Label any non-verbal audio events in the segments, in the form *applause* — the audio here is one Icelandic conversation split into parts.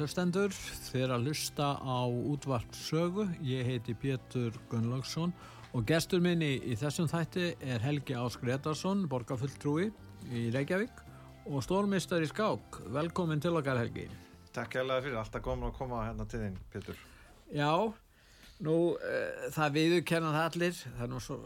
Hlustendur, þeir að hlusta á útvart sögu. Ég heiti Pétur Gunnlaugsson og gestur minni í þessum þætti er Helgi Áskretarsson, borgarfulltrúi í Reykjavík og stórmistar í skák. Velkomin til okkar Helgi. Takk hérlega fyrir, alltaf góðum að koma hérna til þín, Pétur. Já, nú uh, það viðurkennan allir, það er nú svo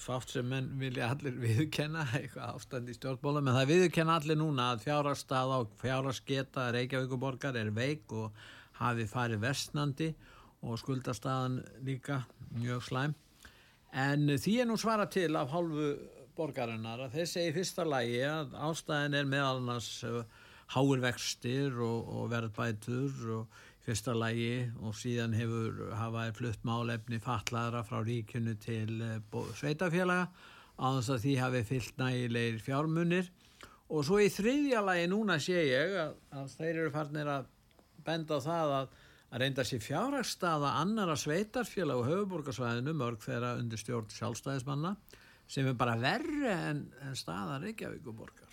fátt sem menn vilja allir *laughs* viðkenna eitthvað ástand í stjórnbóla menn það viðkenna allir núna að fjárhagstað og fjárhagsgeta Reykjavíkuborgar er veik og hafi farið vestnandi og skuldastaðan líka mjög slæm. En því er nú svara til af hálfu borgarinnar að þeir segi fyrsta lægi að ástæðin er meðal annars háir vextir og, og verðbætur og fyrsta lægi og síðan hefur hafaði flutt málefni fatlaðra frá ríkjunu til eh, sveitafélaga á þess að því hafi fyllt nægilegir fjármunir og svo í þriðja lægi núna sé ég að, að þeir eru farnir að benda á það að, að reynda sér fjárhagstaða annara sveitarfélag og höfuborgarsvæðinu mörg þeirra undir stjórn sjálfstæðismanna sem er bara verri en, en staða Reykjavíkuborgar.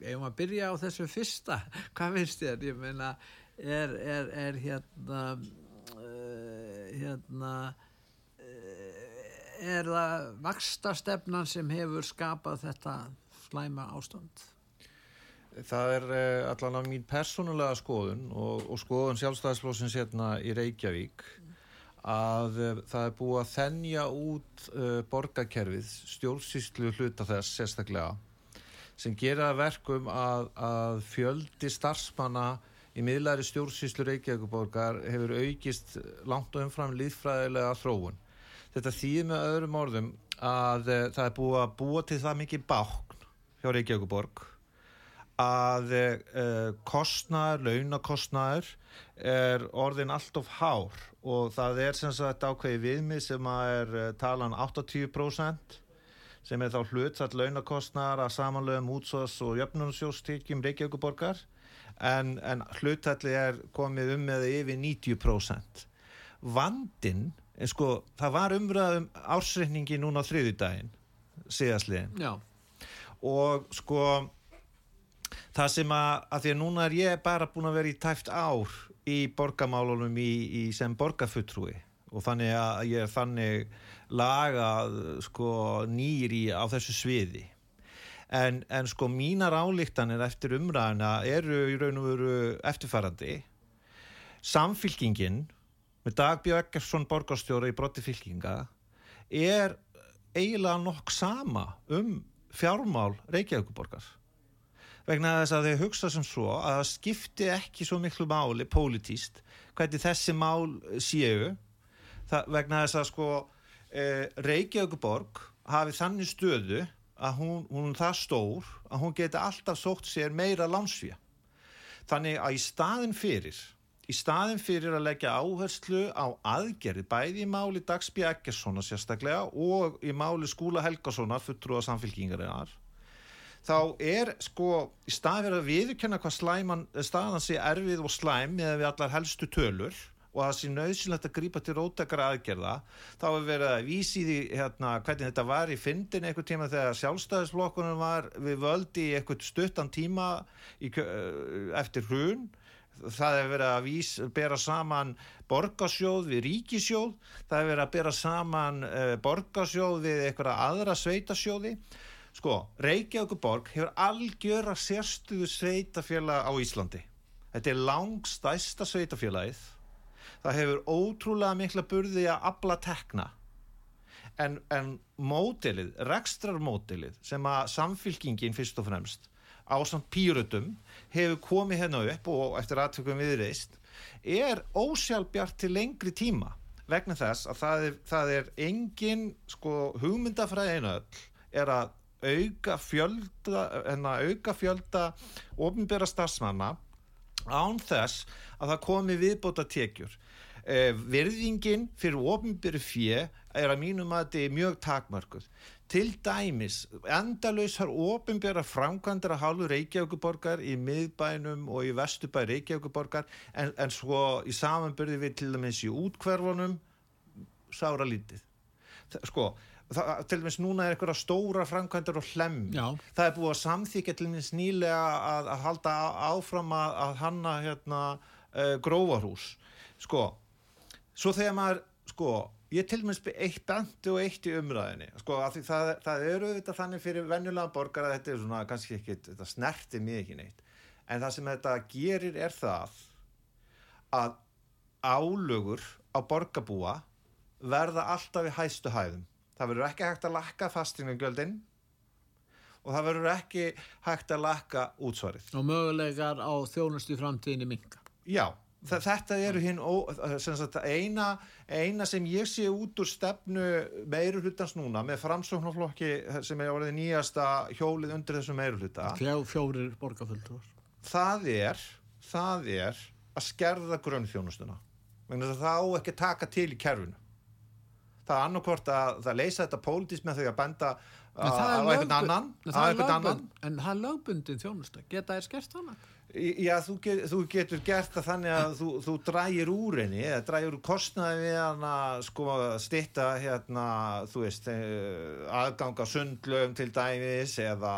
Ef maður byrja á þessu fyrsta, hvað finnst þér? Ég meina er, er, er hérna uh, hérna uh, er það vakstastefnan sem hefur skapað þetta slæma ástand? Það er uh, allan á mín persónulega skoðun og, og skoðun sjálfstæðisflósins hérna í Reykjavík að það er búið að þennja út borgarkerfið, stjórnsýslu hluta þess sérstaklega sem gera verkum að, að fjöldi starfsmanna í miðlæri stjórnsýslu Reykjavíkuborgar hefur aukist langt og umfram líðfræðilega þróun. Þetta þýðir með öðrum orðum að uh, það er búið að búa til það mikið bákn hjá Reykjavíkuborg að uh, kostnæður, launakostnæður er orðin allt of hár og það er sem sagt ákveði viðmið sem að er uh, talan 80% sem er þá hlutsatt launakostnæðar að samanlögum útsós og jöfnunnsjóstíkjum Reykjavíkuborgar en, en hlutalli er komið um með yfir 90%. Vandin, en sko, það var umræðum ársreikningi núna á þriðudaginn, síðastliðin. Já. Og sko, það sem að, að því að núna er ég bara búin að vera í tæft ár í borgamálunum í, í sem borgarfuttrúi og þannig að ég er þannig lagað sko nýri á þessu sviði en, en sko mínar álíktanir eftir umræðina eru í raun og veru eftirfærandi samfylkingin með Dagbjörg Eggersson borgarstjóra í brotti fylkinga er eiginlega nokk sama um fjármál Reykjavíkuborgar vegna þess að þau hugsa sem svo að það skipti ekki svo miklu máli pólitíst hvernig þessi mál séu. Það, vegna þess að sko eh, Reykjavíkuborg hafi þannig stöðu að hún, hún það stór að hún geti alltaf sótt sér meira lánsfíja. Þannig að í staðin fyrir, í staðin fyrir að leggja áherslu á aðgerði, bæði í máli Dagsby Eggerssona sérstaklega og í máli Skúla Helgasonar, fulltrúa samfélkingarinnar, þá er sko í staðin fyrir að viðkenna hvað slæman, staðan sé erfið og slæm með við allar helstu tölur og það sé nöðsynlegt að grípa til rótakara aðgerða þá hefur verið að vísi því hérna, hvernig þetta var í fyndin einhver tíma þegar sjálfstæðisflokkunum var við völdi í einhvern stuttan tíma í, eftir hrun. Það hefur verið að vís, bera saman borgarsjóð við ríkisjóð það hefur verið að bera saman uh, borgarsjóð við einhverja aðra sveitasjóði. Sko, Reykjavíkuborg hefur algjör að sérstuðu sveitafélag á Íslandi. Þetta er langstæsta sveitafélagið það hefur ótrúlega mikla burði að abla tekna. En, en mótilið, rekstrarmótilið sem að samfylkingin fyrst og fremst á samt pýrutum hefur komið hérna upp og eftir aðtökum viðreist er ósjálfbjart til lengri tíma vegna þess að það er, það er engin sko, hugmyndafræðinu öll er að auka fjölda, enna, auka fjölda ofinbæra starfsmanna án þess að það komi viðbóta tekjur eh, virðingin fyrir ofinbæri fjö er að mínum að þetta er mjög takmörkuð. Til dæmis endalausar ofinbæra framkvæmdur að hálfu Reykjavíkuborgar í miðbænum og í vestubæ Reykjavíkuborgar en, en svo í samanbyrði við til dæmis í útkverfunum sára lítið. Sko, það, til dæmis núna er eitthvað stóra framkvæmdur og hlemm Já. það er búið að samþykja til dæmis nýlega að, að halda áfram að, að hanna hérna uh, grófarhús. Sko, svo þegar maður sko, ég til dæmis eitt bandi og eitt í umræðinni sko, af því það, það eru þetta þannig fyrir venjulega borgar að þetta er svona kannski ekki þetta snerti mig ekki neitt. En það sem þetta gerir er það að álögur á borgarbúa verða alltaf í hæstu hæðum. Það verður ekki hægt að lakka fastingagjöldin og það verður ekki hægt að lakka útsvarið. Og mögulegar á þjónustu framtíðinni minka. Já, þetta eru hinn eina, eina sem ég sé út úr stefnu meiri hlutans núna með framsóknarflokki sem er orðið nýjasta hjólið undir hluta Fjá, fjórir borgarfulltrúar. það er það er að skerða grunnþjónustuna vegna þess að það á ekki taka til í kerfinu það er annarkvort að það leysa þetta pólitískt með því að benda En á er einhvern annan en það er er lögbundin þjónusta. Geta þær skert hana? Já, þú, get, þú getur gert það þannig að þú, þú drægir úr henni eða drægir úr kostnaði við hann að sko stitta hérna, þú veist, eh, aðganga sundlöfum til dæmis eða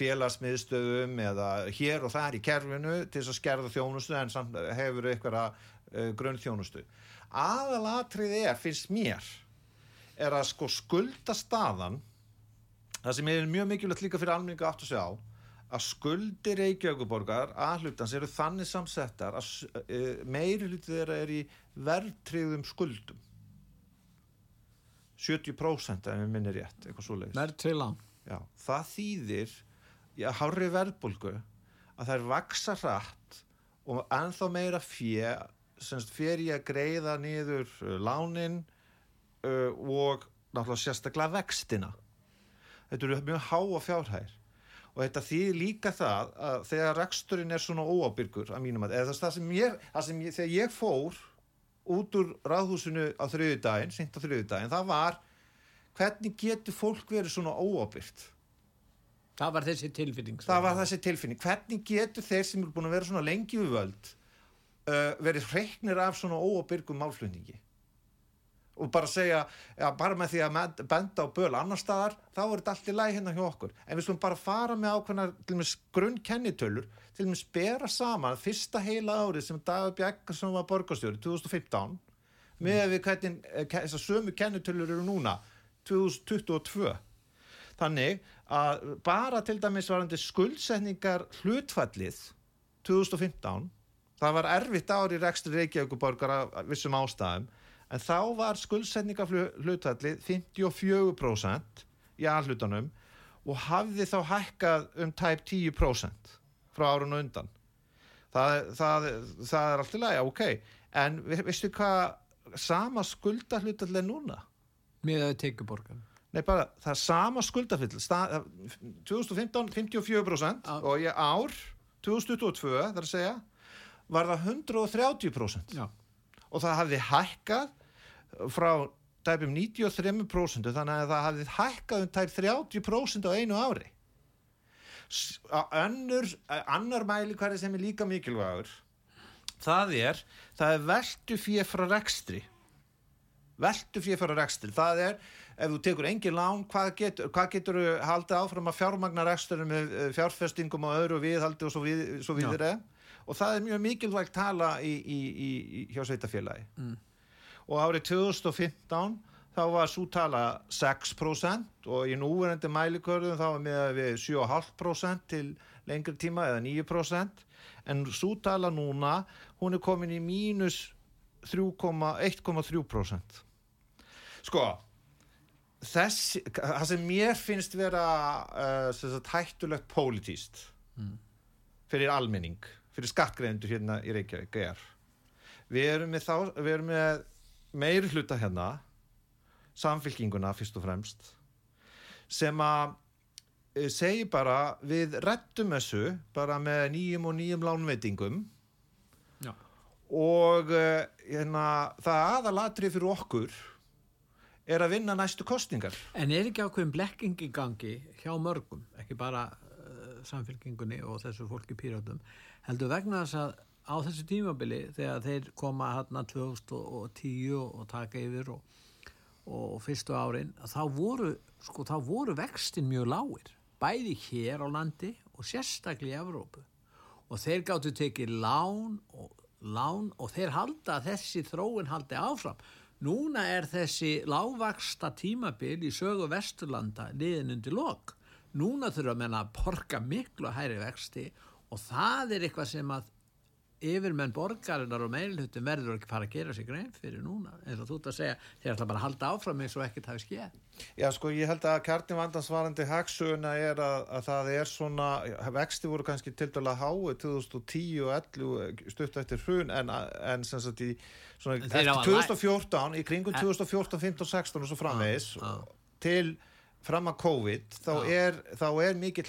félagsmiðstöðum eða hér og þar í kerfinu til þess að skerða þjónustu en samt hefur eitthvað uh, grunnþjónustu. Aðalatrið er, finnst mér, er að sko skulda staðan það sem er mjög mikilvægt líka fyrir almenningu aftur sig á að skuldir Reykjavíkuborgar aðhlutans eru þannig samsettar að uh, meiri hluti þeirra er í verðtryggðum skuldum. 70% ef ég minni rétt, eitthvað svo leiðis Verðtrið lán. Já, það þýðir já, hárri verðbólgu að þær vaksa hratt og ennþá meira fjö semst fyrir ég að greiða niður lánin uh, og náttúrulega sérstaklega vextina. Þetta eru mjög háa fjárhær og þetta þýðir líka það að þegar reksturinn er svona óábyrgur að mínum að, eða það sem ég, það sem ég þegar ég fór út úr ráðhúsinu á þriðudaginn, sint á þriðudaginn, það var hvernig getur fólk verið svona óábyrgt? Það var þessi tilfinning. það var þessi tilfinning. Hvernig getur þeir sem eru búin að vera svona lengi við völd uh, verið hreiknir af svona óábyrgum málflutningi og bara segja ja, bara með því að benda á böl annar staðar, þá er þetta allt í læg hérna hjá okkur. En við skulum bara fara með ákveðnar til og með grunn kennitölur til og með bera saman fyrsta heila árið sem Dagur Bjarkarsson var borgarstjóri 2015 með við hvernig eh, þessar sömu kennitölur eru núna 2022 þannig að bara til dæmis varandi skuldsetningar hlutfallið 2015 það var erfitt ári í rekstri Reykjavíkuborgar af vissum ástæðum en þá var skuldsetningar hlutfallið 54% í alhlutunum og hafði þá hækkað um tæp 10% frá árun og undan það, það, það er allt í lagi, ok en ve- veistu hvað sama skuldahlutfall er núna Með að tekjuborgan. Nei, bara það er sama skuldafyll 2015 54% Já. og í ár 2022, það er að segja var það 130% Já. og það hafði hækkað frá tæpum 93% þannig að það hafði hækkað um tæp 30% á einu ári. Önnur, annar mæli hverju sem er líka mikilvægur það er það er veldu fyrir frá rekstri. Veldu fyrir frá rekstri. Það er ef þú tekur engin lán hvað getur, hvað getur haldið áfram að fjármagna reksturinn með eh, fjárfestingum og öðru viðhaldi og svo, við, svo Já. viðir og það er mjög mikilvægt tala í, í, í, í, hjá sveitafélagi Mm. Og árið 2015 þá var svo tala 6% og í núverandi mælikörðum þá var með við 7,5% til lengri tíma eða 9% en svo tala núna hún er komin í mínus 3,1,3% sko þess, það sem mér finnst vera uh, hættulegt pólitíst fyrir almenning fyrir skattgreðendur hérna í Reykjavík er við erum með, þá, við erum með meiri hluta hérna samfylkinguna fyrst og fremst sem að eh, segir bara við rettum þessu bara með nýjum og nýjum lánveitingum Já. og uh, hérna, það aðalatri fyrir okkur er að vinna næstu kostningar En er ekki ákveðin blekking í gangi hjá mörgum, ekki bara uh, samfélkingunni og þessu fólki píratum, heldur vegna þess að á þessu tímabili þegar þeir koma hérna 2010 og taka yfir og, og fyrstu árin, þá voru, sko, þá voru vextin mjög lágir, bæði hér á landi og sérstaklega í Evrópu. Og þeir gáttu tekið lán og, lán og þeir halda að þessi þróun haldi áfram. Núna er þessi lágvaksta tímabil í sögu Vesturlanda liðin undir lok. Núna þurfa að menna að porka miklu hæri vexti og það er eitthvað sem að yfirmenn borgarinnar og meilhutum verður ekki fara að gera sig grein fyrir núna eins og þú ert að segja, þeir ætla bara að halda áfram eins og ekkert hafi skeið. Já, sko, ég held að kjarni vandansvarandi hagsöguna er að, að það er svona, vexti voru kannski til dæla hái 2010 og 11 stutt eftir hrun en, en sem sagt í svona, eftir hafa læ- 2014, í kringum En- 2014, 15, 16 og svo framvegis Já, til fram að COVID þá Já. er, þá er mikill.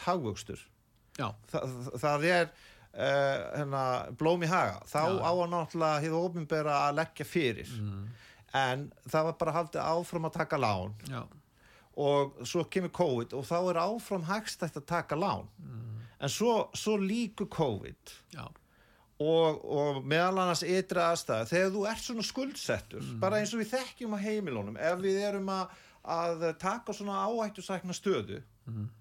Já, Þa, það er hérna, blóm í haga. Þá Já. á að náttúrulega hefur ofinbera að leggja fyrir. Mm. En það var bara haldið áfram að taka lán já, og svo kemur COVID og þá er áfram hægstætt að taka lán en svo, svo líku COVID já, og, og meðal annars ytra aðstæða þegar þú ert svona skuldsettur bara eins og við þekkjum á heimilunum ef við erum að, að taka svona áhættu sækna stöðu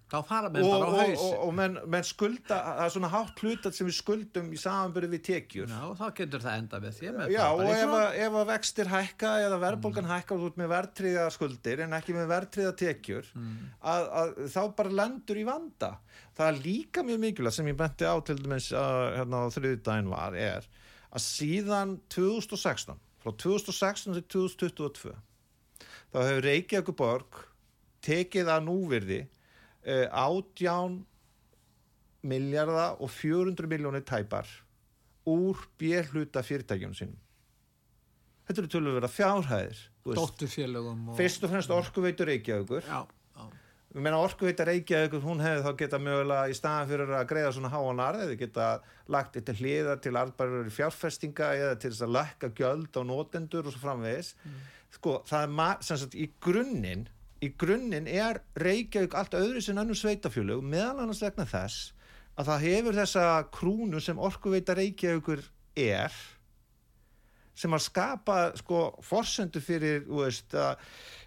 þá fara menn og, bara á og, hausi. og, og menn, menn skulda það er svona hátt hlutat sem við skuldum í samanbyrði við tekjur. Já, þá getur það enda með því með Já, og ef, að, ef að vextir hækka eða verðbólgan hækka og þú ert með verðtriða skuldir en ekki með verðtriða tekjur að, að þá bara lendur í vanda. Það er líka mjög mikilvægt sem ég benti á til dæmis að, hérna á þriðdægin var er að síðan 2016 frá 2016 til 2022 þá hefur Reykjavík borg tekið að núvirði uh, átján miljarda og 400 miljónir tæpar úr bérhluta fyrirtækjum sínum. Þetta eru tölur vera fjárhæðir dótturfélögum fyrst og fremst orkuveitur Reykjavíkur. Já, já, ég meina orkuveita Reykjavíkur hún hefði þá geta mögulega í staðan fyrir að greiða svona háan arð eða geta lagt þetta hliða til arðbærar fjárfestinga eða til þess að lækka gjöld á notendur og svo framvegis sko það er sem sagt í grunninn í grunninn er Reykjavík allt öðru sem önnur sveitafjölug meðal annars vegna þess að það hefur þessa krúnu sem orkuveita Reykjavíkur er sem að skapa sko forsendu fyrir veist, að,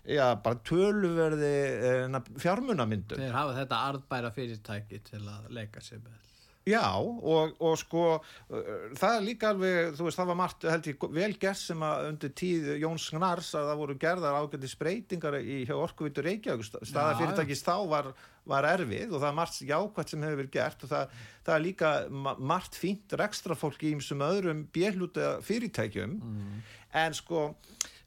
já, bara töluverði eh, fjármunamyndun þeir hafa þetta arðbæra fyrirtæki til að leika sér með. Já og, og sko það er líka alveg, þú veist, það var margt held ég vel gert sem að undir tíð Jóns Gnars að það voru gerðar ágæti spreytingar í hjá Orkuvítur Reykjavík. Staða Já, fyrirtækis þá var, var erfið og það er margt jákvæmt sem hefur verið gert og það, það er líka ma- margt fínt rekstrafólk í ýmsum öðrum björluta fyrirtækjum. En sko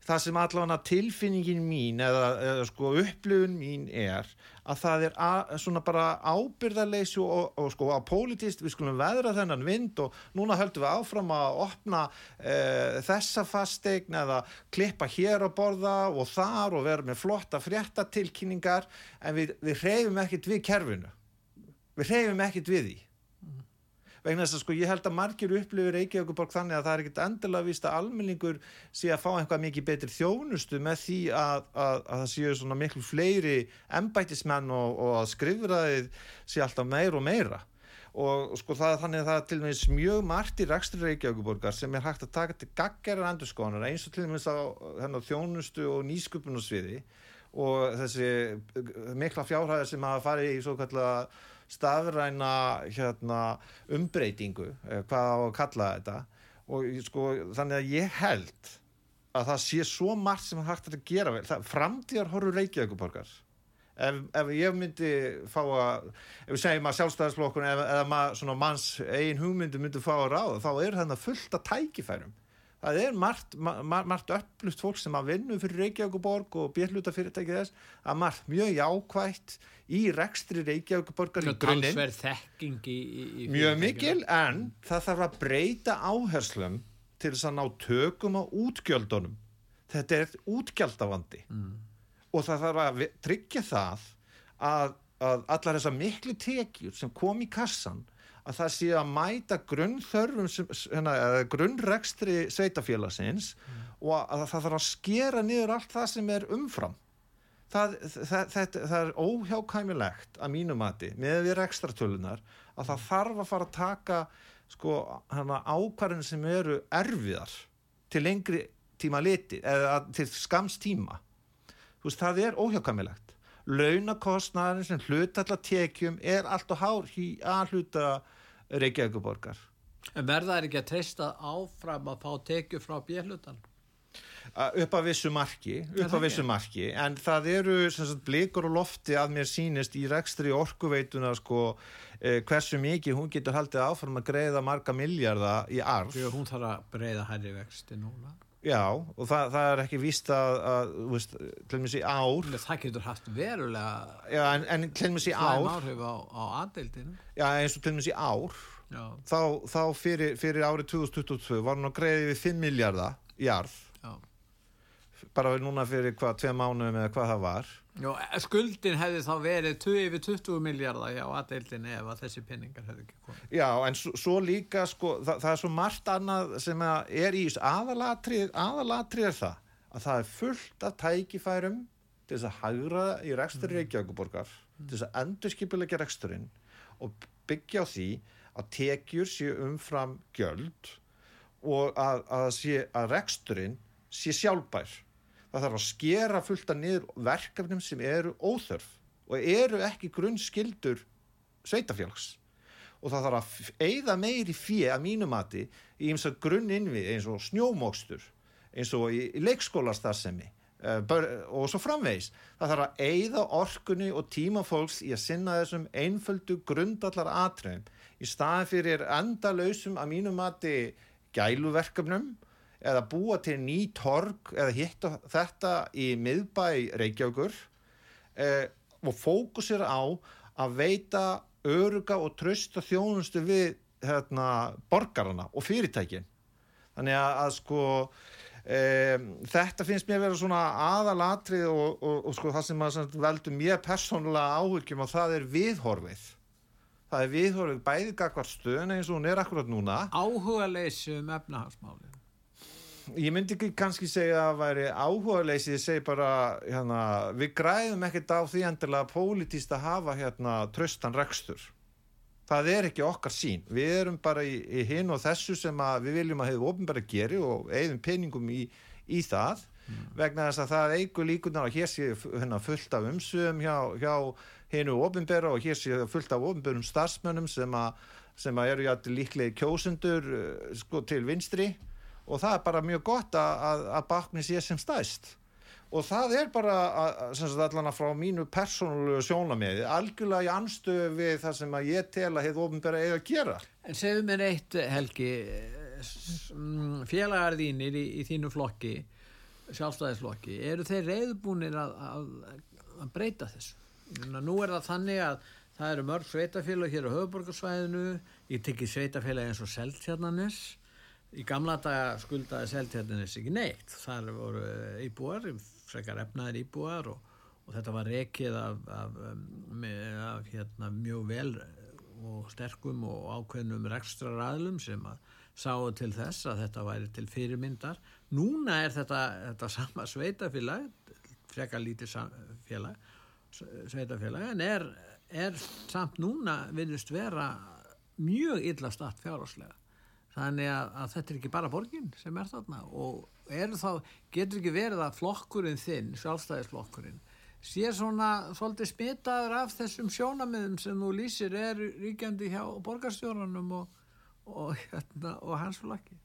það sem allavega tilfinningin mín eða, eða sko upplifun mín er að það er að, svona bara ábyrðarleysi og, og sko að politist við skulum veðra þennan vind og núna höldum við áfram að opna e, þessa fastegn eða klippa hér að borða og þar og vera með flotta fréttatilkynningar en við, við hreyfum ekkit við kerfinu. Við hreyfum ekkit við því vegna þess að sko ég held að margir upplifir Reykjavíkuborg þannig að það er ekkit endilega víst að almenningur sé að fá einhvað mikið betri þjónustu með því að, að, að það séu svona miklu fleiri embætismenn og, og að skrifraðið sé alltaf meira og meira. Og sko það þannig að það er til dæmis mjög margt í rekstri Reykjavíkuborgar sem er hægt að taka til gaggerar endurskónar eins og til dæmis á hennar, þjónustu og nýsköpunarsviði og þessi mikla fjárhæðir sem hafa farið í svo kallega stafræna hérna, umbreytingu eh, hvað á að kalla þetta. Og sko, þannig að ég held að það sé svo margt sem er hægt að gera vel. Framtíðar horfur Reykjavíkuborgar ef, ef ég myndi fá að ef við segjum að sjálfstæðisflokkun eða, manns eigin hugmyndu myndi fá að ráða þá er þannig fullt af tækifærum það er margt, ma ma margt upplust fólk sem að vinna fyrir Reykjavíkuborg og bérluta fyrirtæki þess að margt mjög jákvætt í rekstri Reykjavíkuborgar í grunninn mjög mikil en það þarf að breyta áherslum til þess að ná tökum á útgjöldunum. Þetta er útgjaldavandi. Og það þarf að tryggja það að, að allar þessar miklu tekjur sem kom í kassan að það sé að mæta grunnþörfum hérna, eða grunnrekstri sveitafélagsins og að það þarf að skera niður allt það sem er umfram. Það, það, það, það er óhjákæmilegt að mínu mati með við rekstratölunar að það þarf að fara að taka sko hana ákvarðin sem eru erfiðar til lengri tíma liti eða til skams tíma. Þú veist það er óhjákvæmilegt launakostnaðin sem hlutallar tekjum er allt og hár í að hluta Reykjavíkuborgar En verða er ekki að treysta áfram að fá tekju frá björlutan? Uh, upp að vissu marki upp að vissu marki en það eru sagt, blikur og lofti að mér sýnist í rekstri orkuveituna sko, eh, hversu mikið hún getur haldið áfram að greiða marga miljarda í arf að hún þarf að breyða hærri vexti núna. Já og það, það er ekki víst að, að veist, til dæmis í ár Það getur haft verulega já, en, en til dæmis í ár áhrif á, á aðdeildinu. já, eins og til dæmis í ár Já, þá, þá fyrir, fyrir árið 2022 var hún að greiði við 5 miljardar í já. bara núna fyrir hvað, tvei mánuðum eða hvað það var Já, skuldin hefði þá verið 20 yfir 20 miljardar hjá aðdeildinu ef að þessi penningar hefði ekki komið. Já, en svo, líka sko, það, það er svo margt annað sem er í aðalatrið, aðalatrið er það að það er fullt af tækifærum til þess að hagra í rekstur Reykjavíkuborgar, til þess að endurskipilegja reksturinn og byggja á því að tekjur séu umfram gjöld og að, að, sé, að reksturinn sé sjálfbær. Það þarf að skera fullt að niður verkefnum sem eru óþörf og eru ekki grunnskildur sveitafélags og það þarf að eigða meiri fjö að mínu mati í eins og grunninnvið eins og snjómókstur eins og í, leikskólastarfsemi uh, og svo framvegis. Það þarf að eigða orkunni og tíma fólks í að sinna þessum einföldu grundallar atriðum í staði fyrir endalausum að mínu mati gæluverkefnum eða búa til ný torg eða hitta þetta í miðbæ Reykjavíkur eh, og fókusir á að veita öruga og trösta þjónustu við hérna, borgarana og fyrirtækin. Þannig að, að sko um, þetta finnst mér vera svona aðalatrið og, og, og sko það sem að veldur mér persónulega áhyggjum og það er viðhorfið. Það er viðhorfið bæði gagvar stöðuna eins og hún er akkurat núna. Áhuga leysi um efnahagsmálið. Ég myndi ekki kannski segja að það væri áhuga leysi, ég segi bara hérna, við græðum ekkert á því endilega pólitíst að hafa hérna tröstan rekstur. Það er ekki okkar sín við erum bara í, í hinn og þessu sem við viljum að hefur ofinbæra geri og eigðum peningum í, í það. Vegna þess að það eigur líkunar að hér sé hérna, fullt af umsöðum hjá, hjá hinnu ofinbæra og hér sé fullt af ofinbærum starfsmönnum sem að, sem að eru líklega kjósendur eh, sko, til vinstri og það er bara mjög gott að, að, bakni sé sem stæst. Og það er bara að, sem sagt allan að frá mínu persónulegu sjónamiði algjörlega í anstöðu við það sem að ég tel að hefur ofinbæra eiga að gera. En segðu mér eitt, Helgi, félagar þínir í, í þínu flokki, sjálfstæðisflokki, eru þeir reyðbúnir að, að, að breyta þessu? Nú er það þannig að það eru mörg sveitafélag hér á höfuborgarsvæðinu, ég tekki sveitafélag eins og Seltjarnanes, í gamla daga skuldaði Seltjarnanes ekki neitt, þar voru íbúar, frekar efnaðir íbúar og, og þetta var rekið af, af, með, af hérna, mjög vel og sterkum og ákveðnum rekstraræðlum sem að sáu til þess að þetta væri til fyrirmyndar. Núna er þetta, þetta sama sveitafélag, frekar lítið félag, sveitafélag, en er, er samt núna viðust vera mjög illa start fjárháslega. Þannig að, að þetta er ekki bara borgin sem er þarna og eru þá, getur ekki verið að flokkurinn þinn, sjálfstæðisflokkurinn, sé svona svolítið smitaður af þessum sjónamiðum sem þú lýsir er ríkjandi hjá borgarstjóranum og, og, hérna, og hans flokki.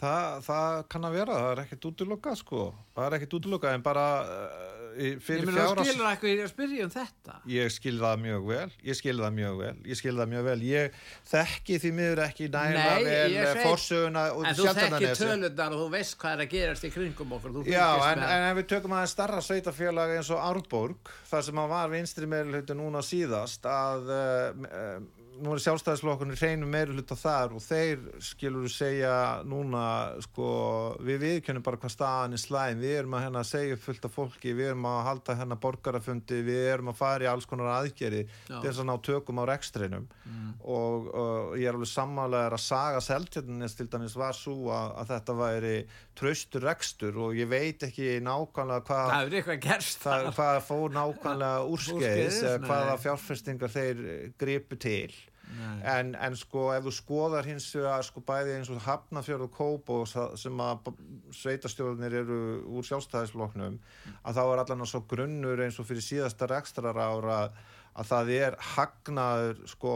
Það, það kann að vera, það er ekkert útilokað sko, það er ekkert útilokað en bara uh, í- Ég fyrir meina þú skilur eitthvað ég að spyrja um þetta. ég skil það mjög vel ég skil það mjög vel ég skil það mjög vel ég þekki því miður ekki Nei, vel ég forsöguna og En þú Seltjarnarnesi. tölundar og þú veist hvað er að gerast í kringum okkur. Já, en, en ef við tökum aðeins starra sveitafélag eins og Árborg, þar sem að var vinstri meirulhutu núna síðast, að uh, nú er sjálfstæðisflokkurinn hreinum meirulhuta þar og þeir skilur segja núna, sko, við viðkjönum bara hvað staðan er slæm, við erum að hérna segja fullt af fólki, við erum að halda hérna borgarafundi, við erum að fara í alls konar aðgeri til þess að ná tökum á rekstrinum. Og, og ég er alveg sammálega að saga seltjarnis til dæmis var svo að, að þetta væri traustur rekstur og ég veit ekki nákvæmlega hvað þar. hvað fór nákvæmlega *laughs* úrskeiðis eða hvaða fjárfestingar þeir gripu til. En, en sko ef þú skoðar hins vegar sko bæði eins og Hafnafjörð og Kóp og sem að sveitastjórnir eru úr sjálfstæðisfloknum að þá er allan að svo grunnur eins og fyrir síðasta rekstrar ára að það er hagnaður sko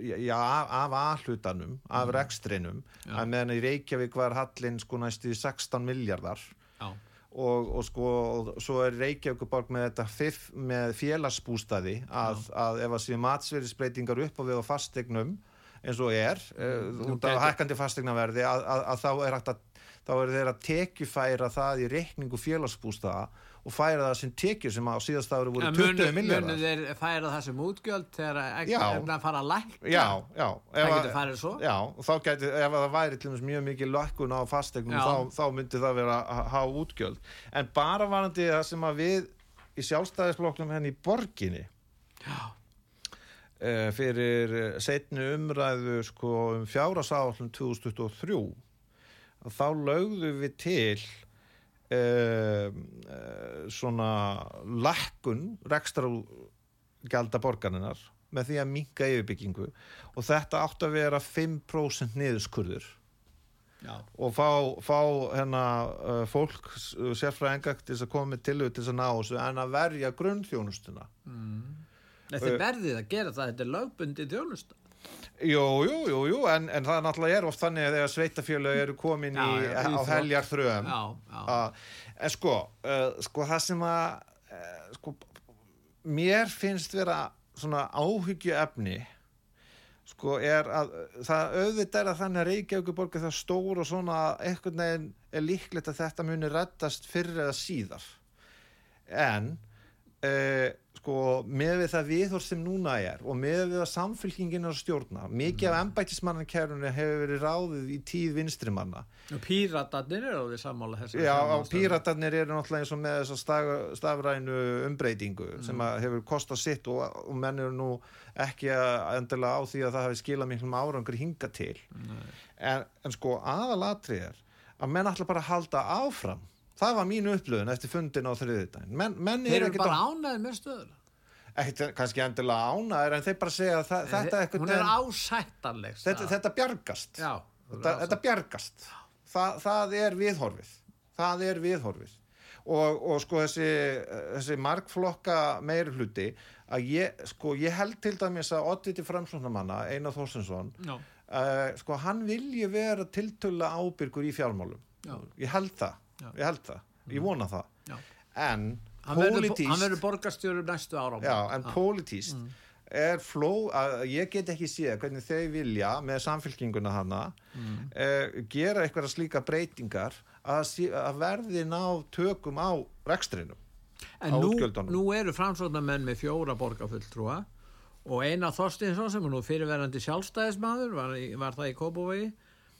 já, af, aðhlutanum, af rekstrinum. Að meðan í Reykjavík var hallin sko næstu í 16 miljardar Já. Og, og sko og svo er Reykjavíkuborg með þetta fiff, með félagsbústaði að, að ef að séu matsverðisbreytingar upp á við á fastegnum eins og er mm, út af hækkandi fastegnaverði að, að, að þá er hægt að þá er þeir að tekjufæra það í reikningu félagsbústaða og færa það sem tekjur sem á síðast ári voru En 20 munu, munu þeir færa það sem útgjöld þegar að fara lækka? Já, já Það getur farið svo? Já, og þá gæti, ef það væri til dæmis mjög mikið lækkun á fastegnum þá, þá myndi það vera að hafa útgjöld en bara varandi það sem að við í sjálfstæðisflokknum henni í borginni Já. uh, fyrir setni umræðu sko um fjárasáallum 2023 að þá lögðu við til uh, uh, svona lækkun rekstragjalda borgarinnar með því að minka yfirbyggingu og þetta átti að vera 5% niðurskurður Já. og fá, fá hérna uh, fólk, uh, sérfræðinga til að koma til þess að ná þessu en að verja grunnþjónustuna Þetta er verðið að gera það, þetta er lögbundi þjónusta. Jú, jú, jú, jú, en, en það náttúrulega er oft þannig að þegar sveitafjölu eru komin Já, í, já, á heljar þröðum Já, já. en sko, uh, sko það sem að uh, sko, mér finnst vera svona áhyggju efni sko er að það auðvitað er að þannig að Reykjavíkuborg er það stór og svona að einhvern veginn er líklegt að þetta muni reddast fyrir eða síðar. En uh, sko með við það viðhór sem núna er og með við að samfélkingin er að stjórna mikið af embætismannarkerfunu hefur verið ráðið í tíð vinstrimanna Og píratarnir eru á því sammála. Já, píratarnir eru náttúrulega eins og með þess að staf, stafrænu umbreytingu sem að hefur kostað sitt og, og menn eru nú ekki að endilega á því að það hefur skilað miklum árangur hinga til. En, en sko aðalatrið er að menn ætla bara að halda áfram það var mínu upplöðun eftir fundin á þriðudaginn menn, menn Þeir eru ekkert bara ánæðið með stöður. ekkert kannski endilega ánæður en þeir bara segja að það, þetta, Hún er þetta, ásættanleg. þetta, þetta bjargast Já. þetta, þetta bjargast Þa, það er viðhorfið það er viðhorfið og, og sko þessi, þessi markflokka meiri hluti að ég, sko, ég held til dæmis að odditi framslunarmanna, Einar Þorstensson Já. uh, sko hann vilji vera tiltölu ábyrgur í fjármálum Já. ég held það, Já. ég held það ég vona það, Já. en Hann verður, hann verður borgarstjóru næstu ára. Já, en pólitíst Mm. er fló, að ég get ekki séð hvernig þau vilja með samfélkinguna hana Mm. eh, gera eitthvað slíka breytingar að, sé- að verði ná tökum á rekstrinum En á nú, nú eru framsóknarmenn með fjóra borgarfulltrúa og eina Þorstinsson sem er nú fyrirverandi sjálfstæðismadur var, var það í Kópavogi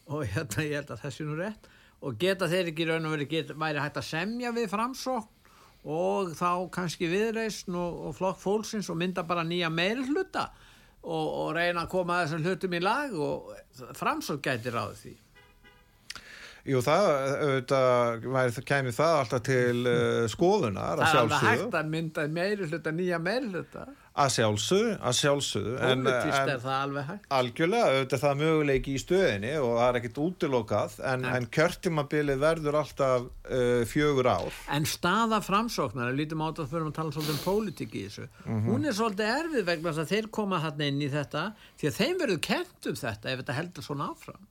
og hérna ég held að þessi nú rétt og geta þeir ekki raun og verið get, væri hægt að semja við framsókn og þá kannski viðreisn og, og flokk fólksins og mynda bara nýja meilhluta og, og reyna að koma þessum hlutum í lag og framsókn gæti ráðið því. Jú, það, auðvitað, væri, það alltaf til uh, skoðunar að Það er sjálfsögðu hægt að mynda meilhluta, nýja meilhluta. Að sjálfsögðu, að sjálfsögðu en, Pólitíst er það alveg hægt. algjörlega, auðvitað er það möguleiki í stöðinni og það er ekkit útilokað en, en kjörtimabilið verður alltaf uh, fjögur ár En staða framsóknar, lítum á þetta fyrir að tala svolítið um pólitík í þessu, hún er svolítið erfið vegna þess að þeir koma þarna inn í þetta því að þeim verður kent um þetta ef þetta heldur svona áfram.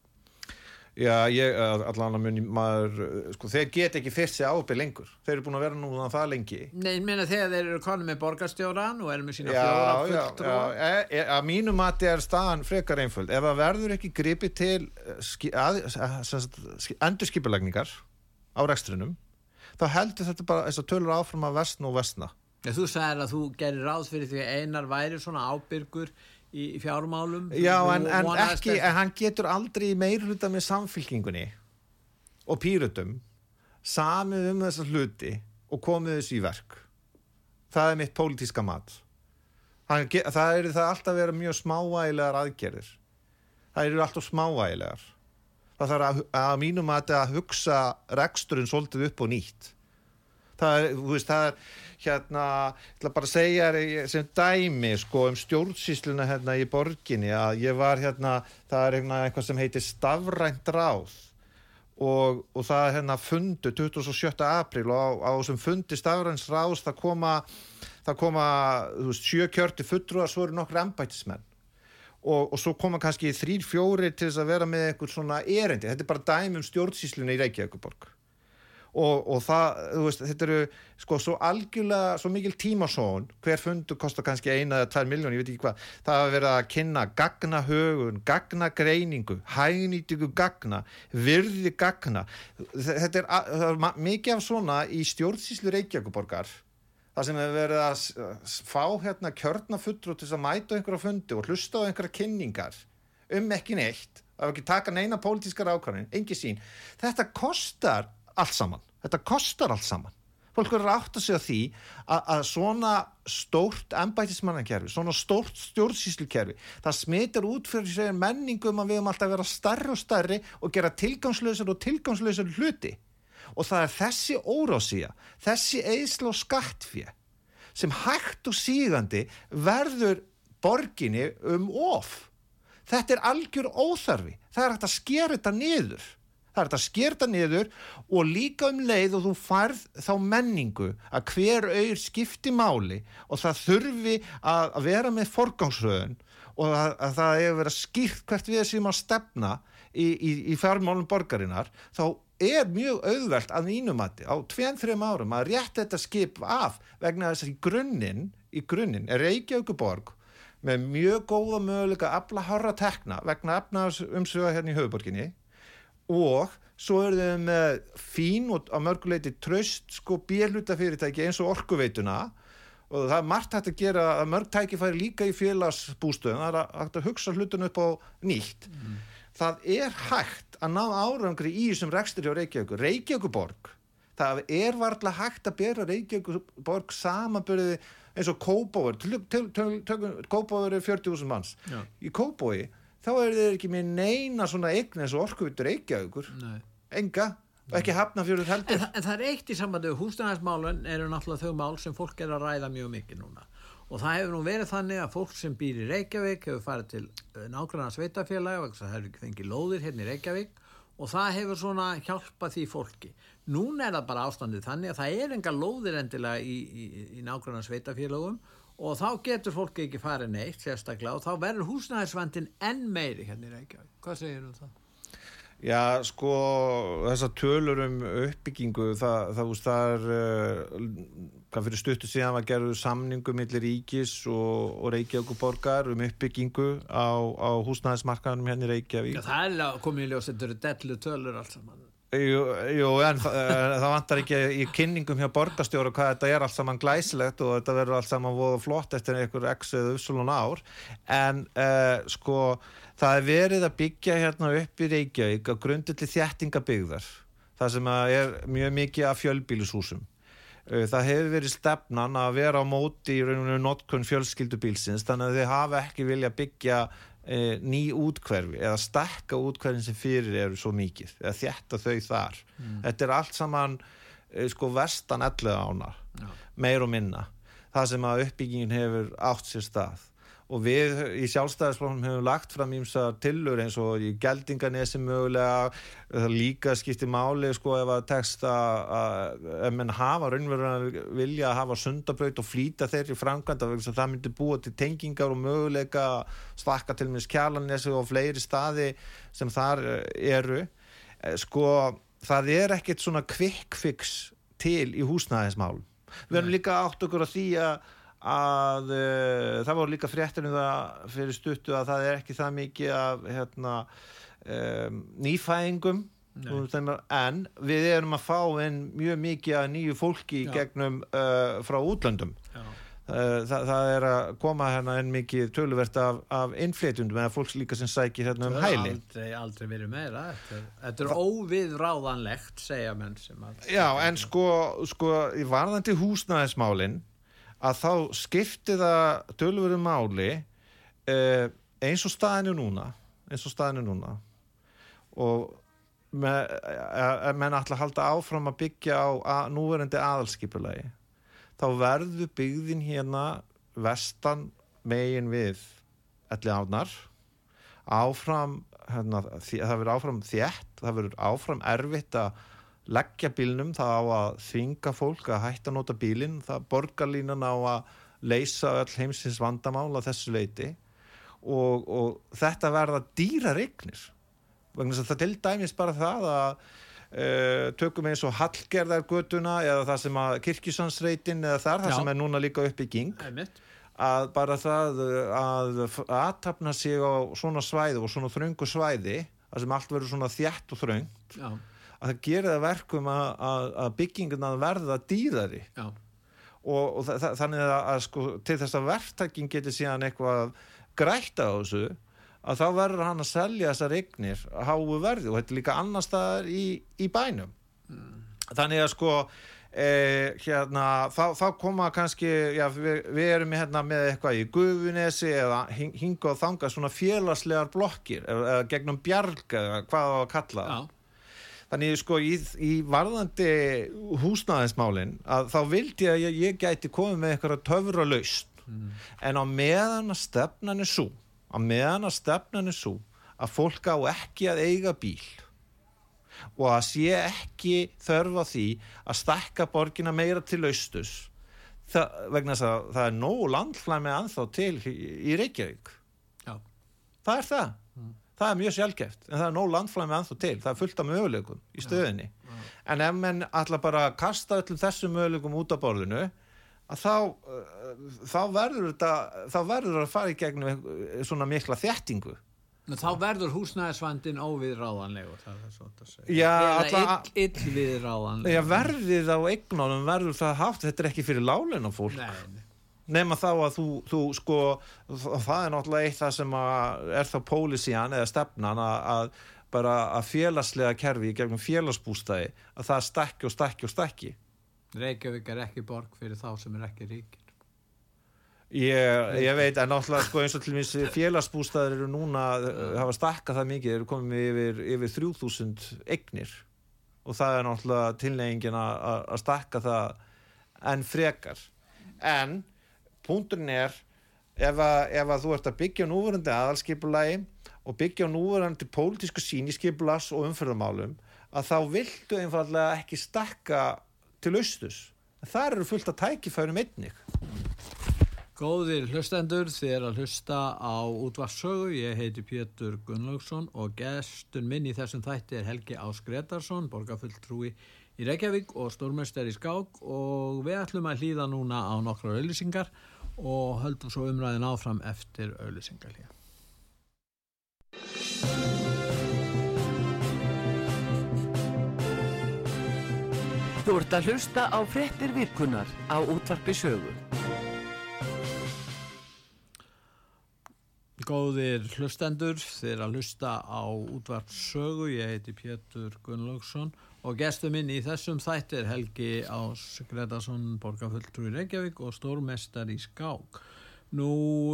Já, ég, allan að muni maður, sko, þeir get ekki fyrst sig ábyrð lengur. Þeir eru búin að vera núna það lengi. Nei, ég meina þegar þeir eru konum með borgarstjóran og eru með sína Já, fjóra já, já, fulltrúa. e, e, að mínu mati er staðan frekar einföld. Ef það verður ekki gripið til eh, endurskipulagningar á rekstrinum, þá heldur þetta bara þess að tölur áfram að vestna og vestna. Já, þú sagðir að þú gerir ráð fyrir því að einar væri svona ábyrgur í fjármálum. Já, en, en ekki, en hann getur aldrei meirhluta með samfylkingunni og pýrutum samið um þessa hluti og komið þessu í verk. Það er mitt pólitíska mat. Hann, það eru það alltaf að vera mjög smávægilegar aðgerðir. Það eru alltaf smávægilegar. Það þarf að, að mínum mati að hugsa reksturinn svolítið upp og nýtt. Það er, þú veist, það er hérna, ég ætla bara að segja sem dæmi, sko, um stjórnsýsluna hérna í borginni, að ég var hérna, það er hérna eitthvað sem heitir stafrænt ráð. Og, og það hérna fundu 27. apríl og á, þessum fundi stafræns ráðs það koma, það koma, þú veist, sjö kjörti fulltrúar, svo eru nokkur embættismenn. Og, og svo koma kannski þrýr, fjóri til þess að vera með einhver svona erendi, þetta er bara dæmi um stjórnsýsluna í Reykjavíkuborg og, og það, veist, þetta eru sko svo algjörlega, svo mikil tímasón hver fundu kostar kannski eina eða tvær miljón, ég veit ekki hvað, það hafa verið að kynna gagnahögun, gagnagreiningu hægnýtingu gagna virði gagna. Þetta er, er mikið af svona í stjórnsýslu Reykjavíkuborgar það sem hefur verið að fá hérna kjörna fulltrú til að mæta einhverja fundi og hlusta á einhverja kynningar um ekki neitt var ekki taka neina pólitískar ákvarðin, engi sín þetta kostar allt saman. Þetta kostar allt saman. Fólk verður að átta sig á því að, að svona stórt embætismannakerfi svona stórt stjórnsýslukerfi það smitar út fyrir sig menningum að við höfum alltaf að vera starri og starri og gera tilgangslausar og tilgangslausar hluti. Og það er þessi órásía þessi eðsla og skattfjö sem hægt og sígandi verður borginni um of. Þetta er algjör óþarfi. Það er hægt að skera þetta niður það er hægt að skera þetta niður og líka um leið og þú færð þá menningu að hver auður skipti máli og það þurfi að að vera með forgangsröðun og að, að það hefur verið skýrt hvert við séum að stefna í, í, í fjármálum borgarinnar þá er mjög auðvelt að mínumati á tveim, þreim árum að rétt þetta skip af vegna þess að í grunninn í grunninn er Reykjavíkuborg með mjög góða möguleika að afla hára tekna vegna efnaðs umsöga hérna í höfuborginni og svo eru þau með fín og á mörguleiti tröst sko bérluta fyrirtæki eins og orkuveituna. Og það er margt hægt að gera að mörg tækifæri líka í félagsbústöðum. Það er hægt að hugsa hlutun upp á nýtt. Það er hægt að ná árangri í þessum rekstur hjá Reykjavíkur Reykjavíkuborg það er varla hægt að bera Reykjavíkuborg samanbyrði eins og Kópáður Kópáður er 40.000 manns. Já. í Kópói þá er þeir ekki með neina svona eign eins og orkuvitur Reykjavíkur. Nei. enga. Og ekki hafna fyrir En, heldur þa- en það er eitt í sambandi við húsnæðismálun eru náttúrulega þau mál sem fólk er að ræða mjög mikið núna. Og það hefur nú verið þannig að fólk sem býr í Reykjavík hefur farið til nákvæmna sveitafélagi og það hefur fengið lóðir hérna í Reykjavík. Og það hefur svona hjálpað því fólki. Núna er það bara ástandið þannig að það er enga lóðir endilega í, í, í nákvæmna sveitafélagum og þá getur fólki ekki farið neitt sérstaklega og þá verður húsnæðisvandin enn meiri hérna í Reykjavík hvað segir um það? Já, sko, þessar tölur um uppbyggingu, það, það, það, er, uh, hvað fyrir stuttu síðan var gerður samningu millir Ríkis og, og Reykjavíkuborgar um uppbyggingu á, á húsnæðismarkaðanum hérna í Reykjavík. Já, það er komið í ljós, þetta eru dellu tölur allt saman Jú, jú en eh, það vantar ekki í kynningum hjá borgarstjóra hvað þetta er allt saman glæsilegt og þetta verður allt saman voða flott eftir einhver x eða uppsulun ár. En uh, sko það er verið að byggja hérna upp í Reykjavík á grundulli þjættingabyggðar það sem er mjög mikið af fjölbýlishúsum. Uh, það hefur verið stefnan að vera á móti í rauninu notkun fjölskyldubílsins þannig að þið hafa ekki vilja byggja uh, ný útkverfi eða stakka útkverfin sem fyrir eru svo mikið eða þjætta þau þar. Þetta er allt saman uh, sko vestan 11 ána meir og minna. Það sem að uppbyggingin hefur átt sér stað og við í sjálfstæðisflóknum hefum lagt fram ímsa tillur eins og í geldinganesi mögulega. Það líka skipti máli sko ef að tekst að ef menn hafa raunverulega vilja að hafa sundabraut og flýta þeirri framkvæmda vegna það myndi búa til tengingar og möguleika stakka til með skjalanesi og fleiri staði sem þar eh, eru. Eh, sko, það er ekkert svona quick fix til í húsnæðismálum. Við erum líka átt okkur að því að, að uh, það voru líka fréttinu það fyrir stuttu að það er ekki það mikið af hérna, um, nýfæðingum. En við erum að fá inn mjög mikið af nýju fólki Já. gegnum uh, frá útlöndum. Uh, það, það er að koma hérna enn mikið töluvert af, af innflytjundum eða fólks líka sem sækir hérna um hæli. aldrei, aldrei verið meira þetta þetta er óviðráðanlegt segja menn sem að Já, en sko, sko í varðandi húsnæðismálin að þá skipti það tölvöru máli uh, eins og staðinu núna eins og staðinu núna. Og með, menn ætla að halda áfram að byggja á að, núverandi aðalskipulagi. Þá verður byggðin hérna vestan megin við elli árnar. Áfram hérna, það verður áfram þétt það verður áfram erfitt að leggja bílnum, það á að þvinga fólk að hætta að nota bílinn það borgarlínan á að leysa öll heimsins vandamál að þessu leiti og, og þetta verða dýra regnir vegna þess að það til dæmis bara það að uh, tökum eins og Hallgerðargötuna eða það sem að Kirkjusansreitin eða þar, það Já. sem er núna líka uppbygging Einmitt. að bara það að aðtapna sig á svona svæði og svona þröngu svæði að sem allt verður svona þjætt og þröng Já, að það gerir það verkum að, að, að bygginguna verða dýrari. Já, og, og þa þa þannig að, að sko, til þess að verktakin geti síðan eitthvað grætt á þessu að þá verður hann að selja þessar eignir að háu verði og þetta er líka annar staðar í, í bænum. Þannig að sko eh, hérna, þá, þá koma kannski já, við, við erum hérna með eitthvað í Gufunesi eða hing- hinga og þanga svona félagslegar blokkir eða, eða gegnum bjarg eða hvað á að kalla það. já, Þannig sko í, í varðandi húsnæðismálin að þá vildi ég að ég, ég gæti komið með eitthvað töfra laust en á meðan að stefnan er svo á meðan að stefnan er svo að fólk á ekki að eiga bíl og að sé ekki þörf á því að stakka borgina meira til austus það, vegna þess að það er nógu landflæmi anþá til í Reykjavík. Já, það er það það er mjög sjálfgeft, en það er nóg landflæmi anþá til, það er fullt af möguleikum í stöðinni en ef menn ætla bara kasta öllum þessum möguleikum út af borðinu að þá uh, þá verður þetta þá verður að fara í gegnum eh, svona mikla þjættingu Nú, þá verður húsnæðisvandin óviðráðanlegur það er svo að segja. Eða illviðráðanlegur. Verðið á eignunum verður það haft, þetta er ekki fyrir láleina fólk Nei, nei. Nema þá að þú, þú sko það er náttúrulega eitt það sem er þá pólísían eða stefnan að, að bara að félagslega kerfi gegnum félagsbústæði að það stekki og stekki og stekki Reykjavík er ekki borg fyrir þá sem er ekki ríkir. Ég, ég veit en náttúrulega sko eins og til minns félagsbústæðir eru núna uh, hafa stekkað það mikið, eru komið yfir, yfir 3000 eignir. Og það er náttúrulega tilnefingin að að stekka það en frekar. En punkturinn er ef að, ef að þú ert að byggja núverandi aðalskipulagi og byggja núverandi pólitísku síniskipulas og umfyrðamálum að þá viltu einfallega ekki stakka til austus þar eru fullt að tækifærum einnig. Góðir hlustendur, er að hlusta á útvarssögu, ég heiti Pétur Gunnlaugsson og gestun minn í þessum þætti er Helgi Ás Gretarsson, borgarfulltrúi í Reykjavík og stórmestari í Skák. Og við ætlum að hlýða núna á nokkrar auðlýsingar og höldum svo umræðin áfram eftir auðlýsingar hér. Þú ert að hlusta á fréttir virkunar á útvarpi sögu. Góðir hlustendur, þið er að hlusta á útvarpssögu, ég heiti Pétur Gunnlaugsson og gestur minn í þessum þætti er Helgi Ás Gretarsson, borgarfulltrú í Reykjavík og stórmestar í Skák. Nú,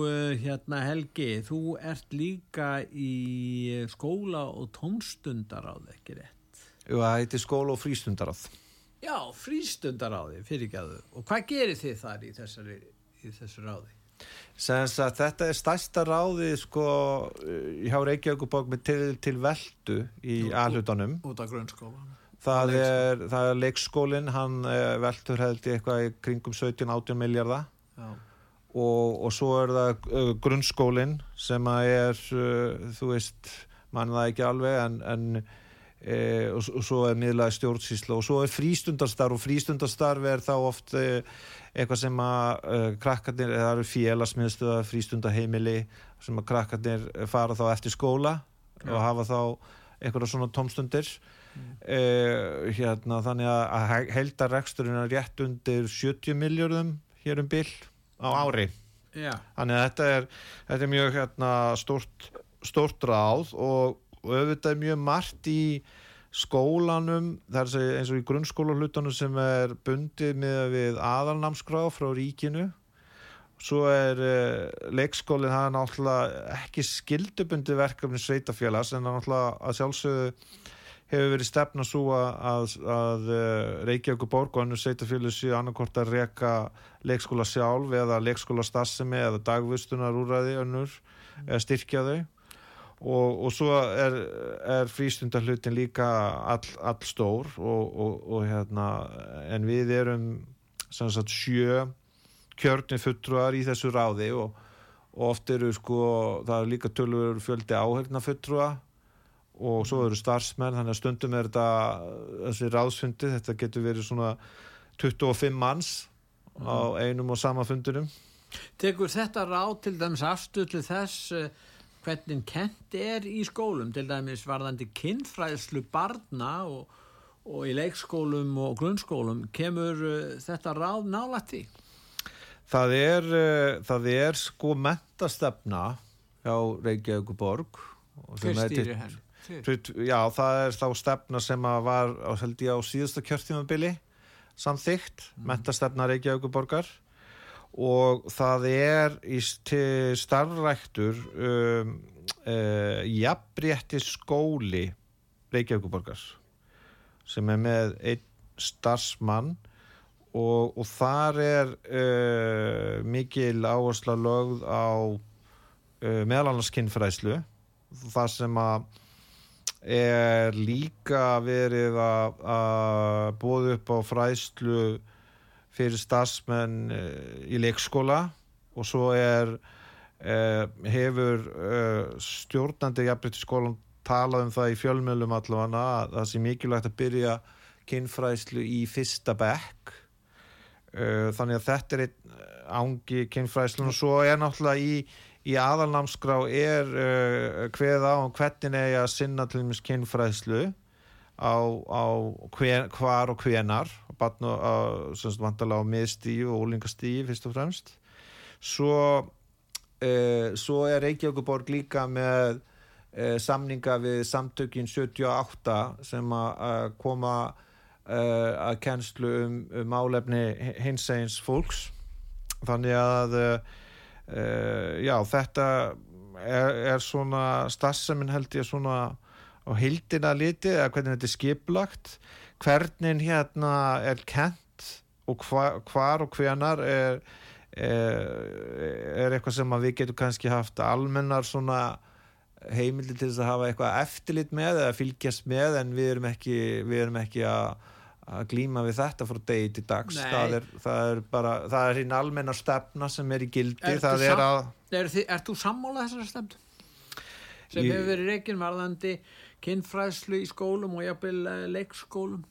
eh, hérna Helgi, þú ert líka í skóla og tónstundaráð, ekki rétt? Jú, það heitir skóla og frístundarað. Já, frístundaráði, fyrirgæðu. Og hvað gerir þið þar í, þessari, í þessu ráði? Sem að þetta er stærsta ráði sko hjá Reykjavíkuborg með til, til veldu í Jú, aðlutunum. Út af grunnskólan. Það er, það er leikskólinn, hann eh, veltur held í eitthvað í kringum 17-18 miljardar Já, og, og svo er það uh, grunnskólinn sem að er, uh, þú veist, mann það ekki alveg en, en e, og, og svo er miðlaði stjórnsýsla og svo er frístundarstarf og frístundarstarf er þá oft eitthvað sem að krakkarnir, það eru félagsmiðstöða frístundaheimili sem að krakkarnir fara þá eftir skóla og hafa þá eitthvað svona tómstundir e, hérna þannig að, að heldarreksturinn er rétt undir 70 miljörðum hér um bil á ári Já, Þannig að þetta er, þetta er mjög hérna, stórt, stórt ráð og, og auðvitað er mjög margt í skólanum, segja eins og í grunnskólahlutunum sem er bundið með við aðalnámskrá frá ríkinu. Svo er uh, leikskólinn, það er náttúrulega ekki skildubundið verkefni sveitafélags en það er náttúrulega að sjálfsögðu hefur verið stefna svo að, að, að uh, Reykjavík borg og annur sveitafélag séu annarkort að reka leikskóla sjálf eða leikskóla stassemi eða dagvistunar úræði önnur eða styrkja þau. Og, og svo er, er frístundahlutin líka all, all stór og, og, og hérna en við erum sagt sjö kjörni fulltrúar í þessu ráði og, og oft eru sko það er líka tölur fjöldi áhengna fulltrúa og svo eru starfsmenn þannig að stundum er þetta þessi ráðsfundi, þetta getur verið svona 25 manns á einum og sama fundinum tekur þetta ráð til dæmis afstuð til þess eh, hvernig kent er í skólum, til dæmis varðandi kinnfræðslu barna og, og í leikskólum og grunnskólum, kemur uh, þetta ráð nálætti? það er, uh, það er sko mentastefna hjá Reykjavík borg og sem Hver stýrir henn? Já, það er þá stefna sem að var á, held ég, á síðasta kjörtímabili samþygt, mm. mentastefna Reykjavíkuborgar og það er í starfræktur um, uh, jafnrétti skóli Reykjavíkuborgar sem er með einn starfsmann. Og, og þar er uh, mikil áhersla lögð á uh, meðal annars kynfræðslu það sem að er líka verið að, að bóða upp á fræðslu fyrir starfsmenn eh, í leikskóla og svo er eh, hefur eh, stjórnandi jafnbreytti skólan talað um það í fjölmjölum allavega að það sé mikilvægt að byrja kynfræðslu í fyrsta bekk. Þannig að þetta er einn ángi kynfræðslun og svo er náttúrulega í, í aðalnámskrá er uh, hveð á um hvernig eigi að sinna til dæmis kynfræðslu á, á hver, hvar og hvenar batn og semst vandalega á miðstíu og úlingastíu fyrst og fremst. Svo uh, svo er Reykjavíkuborg líka með uh, samninga við samtökin 78 sem að koma uh, að kennslu um, um málefni hins eins fólks. Þannig að uh, já þetta er, er svona starfsemin held ég svona á hildina litið eða hvernig þetta er skiplagt hvernig hérna er kent og hva, hvar og hvenar er, er, er eitthvað sem við getum kannski haft almennar svona heimildi til þess að hafa eitthvað eftirlit með eða fylgjast með en við erum ekki, við erum ekki að, að glíma við þetta frá degi til dags það er, það er bara það er hinn almennar stefna sem er í gildi Ertu það er að Er, þið, er þú sammála þessari stemd? Sem Ég- hefur verið reikin varðandi kinnfræðslu í skólum og jafnvel eh, leikskólum?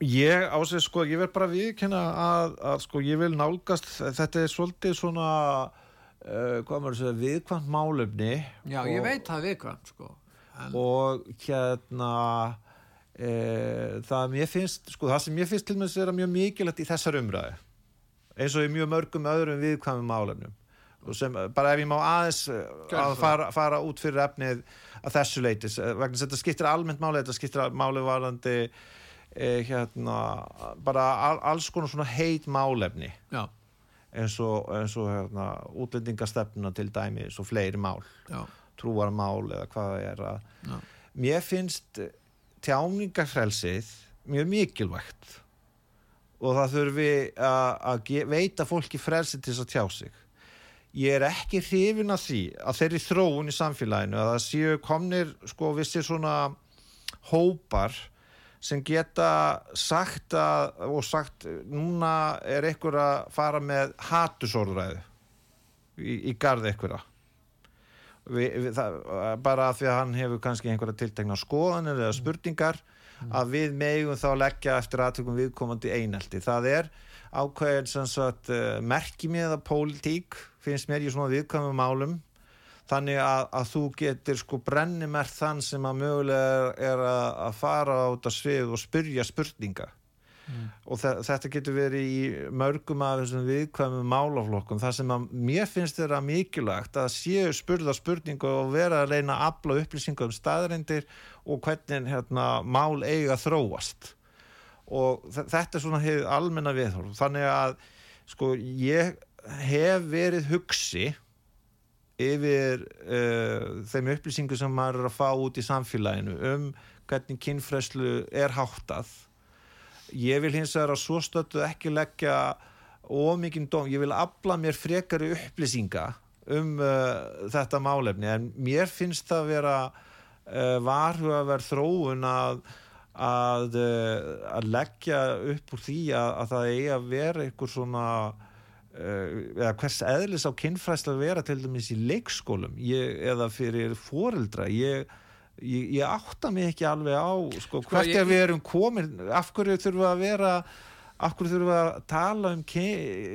Ég á sig sko, ég verð bara að viðkenna að, að sko ég vil nálgast þetta er svolítið svona uh, hvað maður segja, viðkvæmt málefni Já, og, ég veit það viðkvæmt sko. En, og hérna það mér finnst sko það sem mér finnst til að vera mjög mikilvægt í þessar umræði eins og í mjög mörgum öðrum viðkvæmum málefnum og sem bara ef ég má aðeins eh, að það. fara, fara út fyrir efnið að þessu leitis, vegna þess að þetta skiptir almennt máli, þetta skiptir máli varandi eh, hérna bara al, alls konar svona heit málefni já, eins og, eins og hérna, útlendingastefnuna til dæmi, svo fleiri mál já, trúarmál eða hvað það er að já. mér finnst tjáningafrelsið mjög mikilvægt. Og það þurfi að veita fólki frelsið til þess að tjá sig. Ég er ekki hrifin að því að þeirri þróun í samfélaginu að það séu komnir sko vissir svona hópar sem geta sagt að, og sagt núna er einhver að fara með hatusordræðu í, í garð einhverja við, við, það, bara af því að hann hefur kannski einhverja tiltekna skoðanir eða spurningar að við megum þá leggja eftir aðtökum viðkomandi einelti. Það er ákveðin sem sagt uh, merkimiða pólitík finnst mér í svona viðkvæmum málum. Þannig að, að þú getur sko brennimert þann sem að mögulega er að, að fara á þetta svið og spyrja spurninga og þe þetta getur verið í mörgum af þessum viðkvæmum málaflokkum. Þar sem að mér finnst þetta mikilvægt að séu spurða spurningu og vera að reyna að afla upplýsingu um staðrindir og hvernig hérna, mál eiga þróast. Og þetta er svona hefur almenna viðhorf. Þannig að sko ég hef verið hugsi yfir uh, þeim upplýsingu sem maður er að fá út í samfélaginu um hvernig kynfræslu er háttað ég vil hins vegar að svo stötu ekki leggja ómikinn dóm, ég vil afla mér frekari upplýsinga um uh, þetta málefni. En mér finnst það að vera uh, varhugaverð þróun að að, uh, að leggja upp úr því að, að það eigi að vera einhver svona uh, eða hvers eðlis á kynfræsla vera til dæmis í leikskólum ég, eða fyrir foreldra. Ég ég, ég átta mig ekki alveg á sko, hvert ég- er við erum komin? Af hverju þurfum við að vera af hverju þurfum við að tala um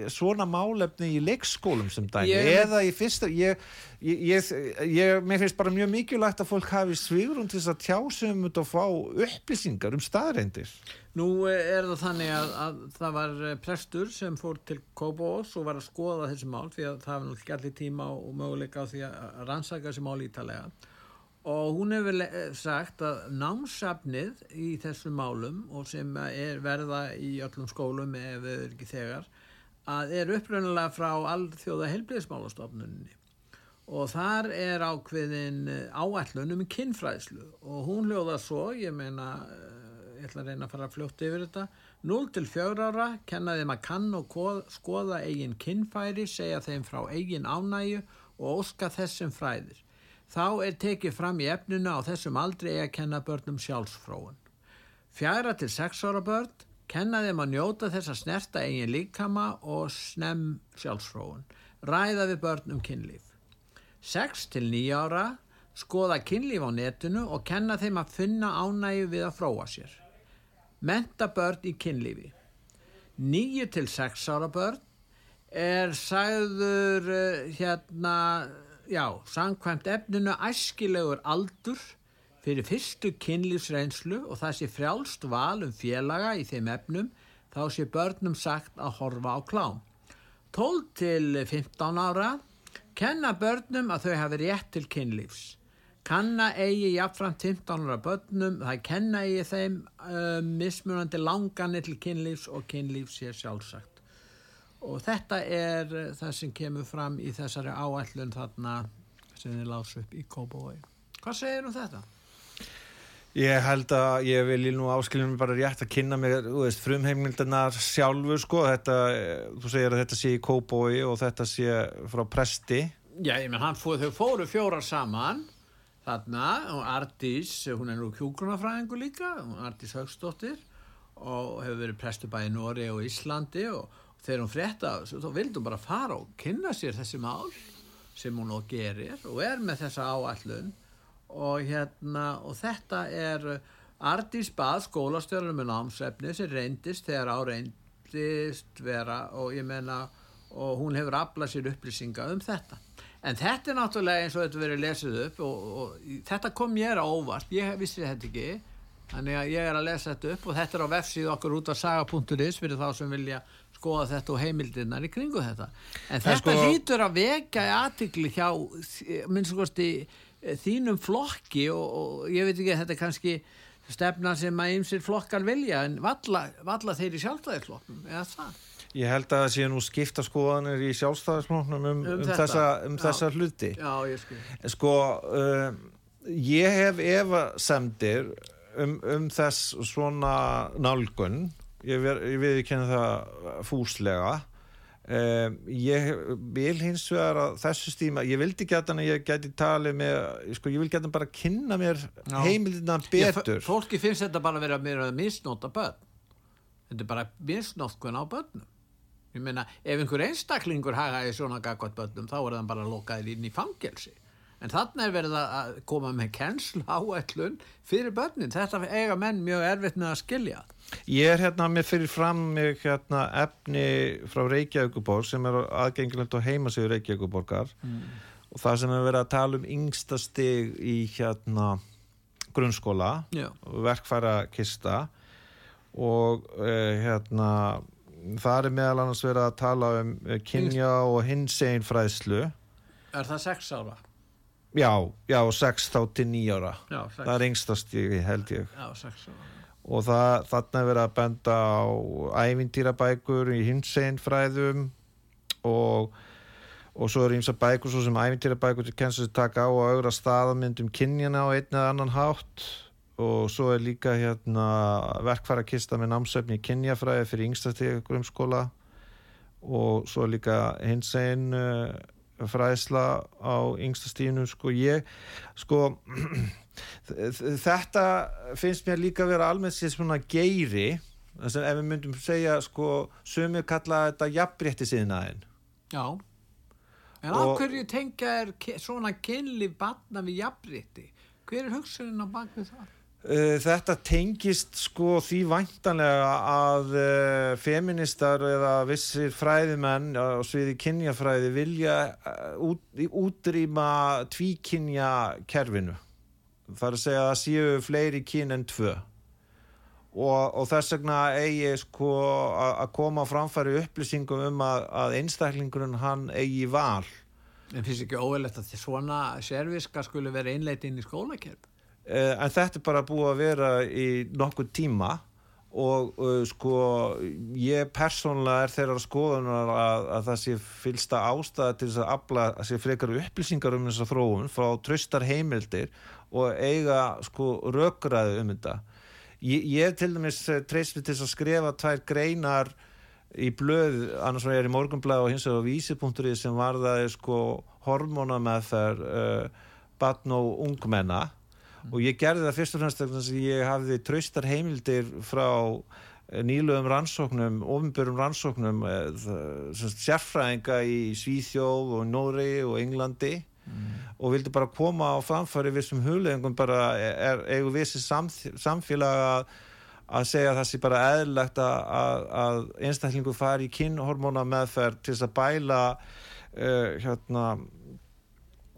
svona málefni í leikskólum sem dæmi, Ég- eða í fyrsta ég, ég, ég, ég mér finnst bara mjög mikilvægt að fólk hafi svigrun til þess að tjá sig um þetta og fá upplýsingar um staðreindir Nú eh, er það þannig að, að það var eh, prestur sem fór til Kópavós og var að skoða þessi mál því að það var náttúrulega allir tíma og möguleika á því að rannsaka þessi mál ítalega og hún hefur le- sagt að námsafnið í þessum málum og sem er verða í öllum skólum ef þau eru ekki þegar að er upprunnilega frá alþjóða helbriðismálastofnunni og þar er ákveðin eh, áætlun um kynfræðslu. Og hún hljóða svo, ég meina eh, ég ætla að reyna að fara fljótt yfir þetta 0 til 4 ára kenna þeim að kann og ko- skoða eigin kynfæri segja þeim frá eigin ánægju og óska þessum fræðir þá er tekið fram í efninu á þessum aldrei að kenna börnum sjálfsfróun fjara til 6 ára börn kenna þeim að njóta þess að snerta eigin líkama og snem sjálfsfróun ræða við börn um kynlíf 6 til 9 ára skoða kynlíf á netinu og kenna þeim að finna ánægju við að fróa sér. Menta börn í kynlífi. 9 til 6 ára börn er sagður eh, hérna, já, samkvæmt efninu æskilegur aldur fyrir fyrstu kynlífsreynslu og það sé frjálst val um félaga í þeim efnum þá sé börnum sagt að horfa á klám. 12 til 15 ára kenna börnum að þau hafi rétt til kynlífs. Kanna eigi jafnframt 15 ára börnum, það kenna eigi þeim uh, mismunandi langanir til kynlífs og kynlífs sé sjálfsagt. Og þetta er það sem kemur fram í þessari áætlun þarna sem þið lásu upp í Kópavói. Hvað segir um þetta? Ég held að ég vil nú áskiljum bara rétt að kynna þú veist, frumheimildanar sjálfur, sko, þetta, þú segir að þetta sé í Kóbói og þetta sé frá presti. Já, ég menn, hann fór, þau fóru fjórar saman þarna og Ardís, hún er nú kjúgrunafræðingu líka, Ardís Haugsdóttir og hefur verið prestu bæði í Nóri og Íslandi og þegar hún frétta af þessu, þá vildi hún bara fara og kynna sér þessi mál sem hún og gerir og er með þessa áallun og hérna og þetta er Ardís bað skólastjórnum með námsefni sem reyndist þegar á reyndist vera og ég menna og hún hefur aflað sér upplýsinga um þetta. En þetta er náttúrulega eins og þetta verið lesið upp og, og í- þetta kom mér á óvart. Ég vissi þetta ekki þannig að ég er að lesa þetta upp og þetta er á vefsíðu okkur út á saga.is fyrir þá sem vilja skoða þetta og heimildirnar í kringu þetta en þetta sko- hlýtur að vekja aðtikli hjá minnst kosti þínum flokki og, og ég veit ekki þetta er kannski stefna sem að ymsir flokkar vilja en valla, valla þeir í sjálfstæðisflokknum eða það Ég held að það sé nú skipta skoðanir í sjálfstæðismóknum um, Um um, þessa, um Já. þessa hluti. já ég skil Sko, uh, ég hef efasemdir um, um þess svona nálgun, ég, ver, ég viðkenni það fúslega. Uh, ég vil hins vegar að þessu stíma, ég vildi geta að ég geti talið með, sko, ég vil geta bara kynna mér Já. heimildina betur. f- fólki finnst þetta bara að vera meira að misnóta börn þetta er bara misnótkun á börnum ég meina ef einhver einstaklingur hagaði svona gagvat börnum þá er það bara lokaðir inn í fangelsi En þarna er verið að- koma með kennslu áætlun fyrir börnin. Þetta eiga menn mjög erfitt með að skilja. Ég er hérna með fyrir fram mig hérna efni frá Reykjavíkuborg sem er aðgengilegt á heimasíðu Reykjavíkuborgar og það sem er verið að tala um yngsta stig í hérna grunnskóla verkfæra kista og uh, hérna það er meðal annars verið að tala um uh, kynja og hinsegin fræðslu Er það sex ára? Já, já, 6 þá til 9 ára. Já, það er yngsta stigi held ég. Já, sex ára. og það, þarna er verið að benda á ævintýrabækur í hinsegin fræðum og, og svo er ímsa bækur svo sem ævintýrabækur til kennslu taka á og augra staðamyndum kynjana á einn eða annan hátt. Og svo er líka hérna verkfæra kista með námsefni í kynjafræði fyrir yngstastegi grunnskóla. Og svo er líka hinsegin uh, fræðsla á yngstastíðinu sko ég sko *clears throat* þetta finnst mér líka að vera almennt sér svona að ef við myndum segja sko sömur kalla þetta jafnrétti sinnaðin Já. En af hverju tengja er svona kynli batna við jafnrétti? Hver er hugsunin á bakvið það? Uh, Þetta tengist sko því væntanlega að uh, feministar eða vissir fræðimenn á sviði kynjafræði vilja út, útrýma tvíkynja kerfinu. Það er að segja að það séu fleiri kyn en tvö. Og, og þess vegna eigi sko að koma framfæri upplýsingum um að, að einstaklingurinn hann eigi val. En finnst ekki óeilegt að því svona serviska skulle vera innleitt inn í skólakerf? Uh, en þetta er bara búið að vera í nokkuð tíma og uh, sko ég persónulega er þeirra skoðunar að, að það sé fylsta ástæða til þess að afla að sé frekar upplýsingar um þessa þróun frá tröstar heimildir og eiga sko rökræðu um þetta. Ég, ég til dæmis eh, treyst við til að skrifa tvær greinar í blöð, annars var ég er í morgunblæð og hins vegar á vísi.ri sem varðaði sko hormóna með þær uh, batn og ungmenna og ég gerði það fyrst og fremst að ég hafði traustar heimildir frá eh, nýluðum rannsóknum, ofinbörum rannsóknum eh, sem sérfræðinga í Svíþjóð og Nóri og Englandi. Og vildi bara koma á framfæri vissum hugleggingum bara er, eigum vissi samfélag að að segja að það sé bara eðlilegt að, að, að einstaklingu fari í kynhormóna meðferð til þess að bæla uh, hérna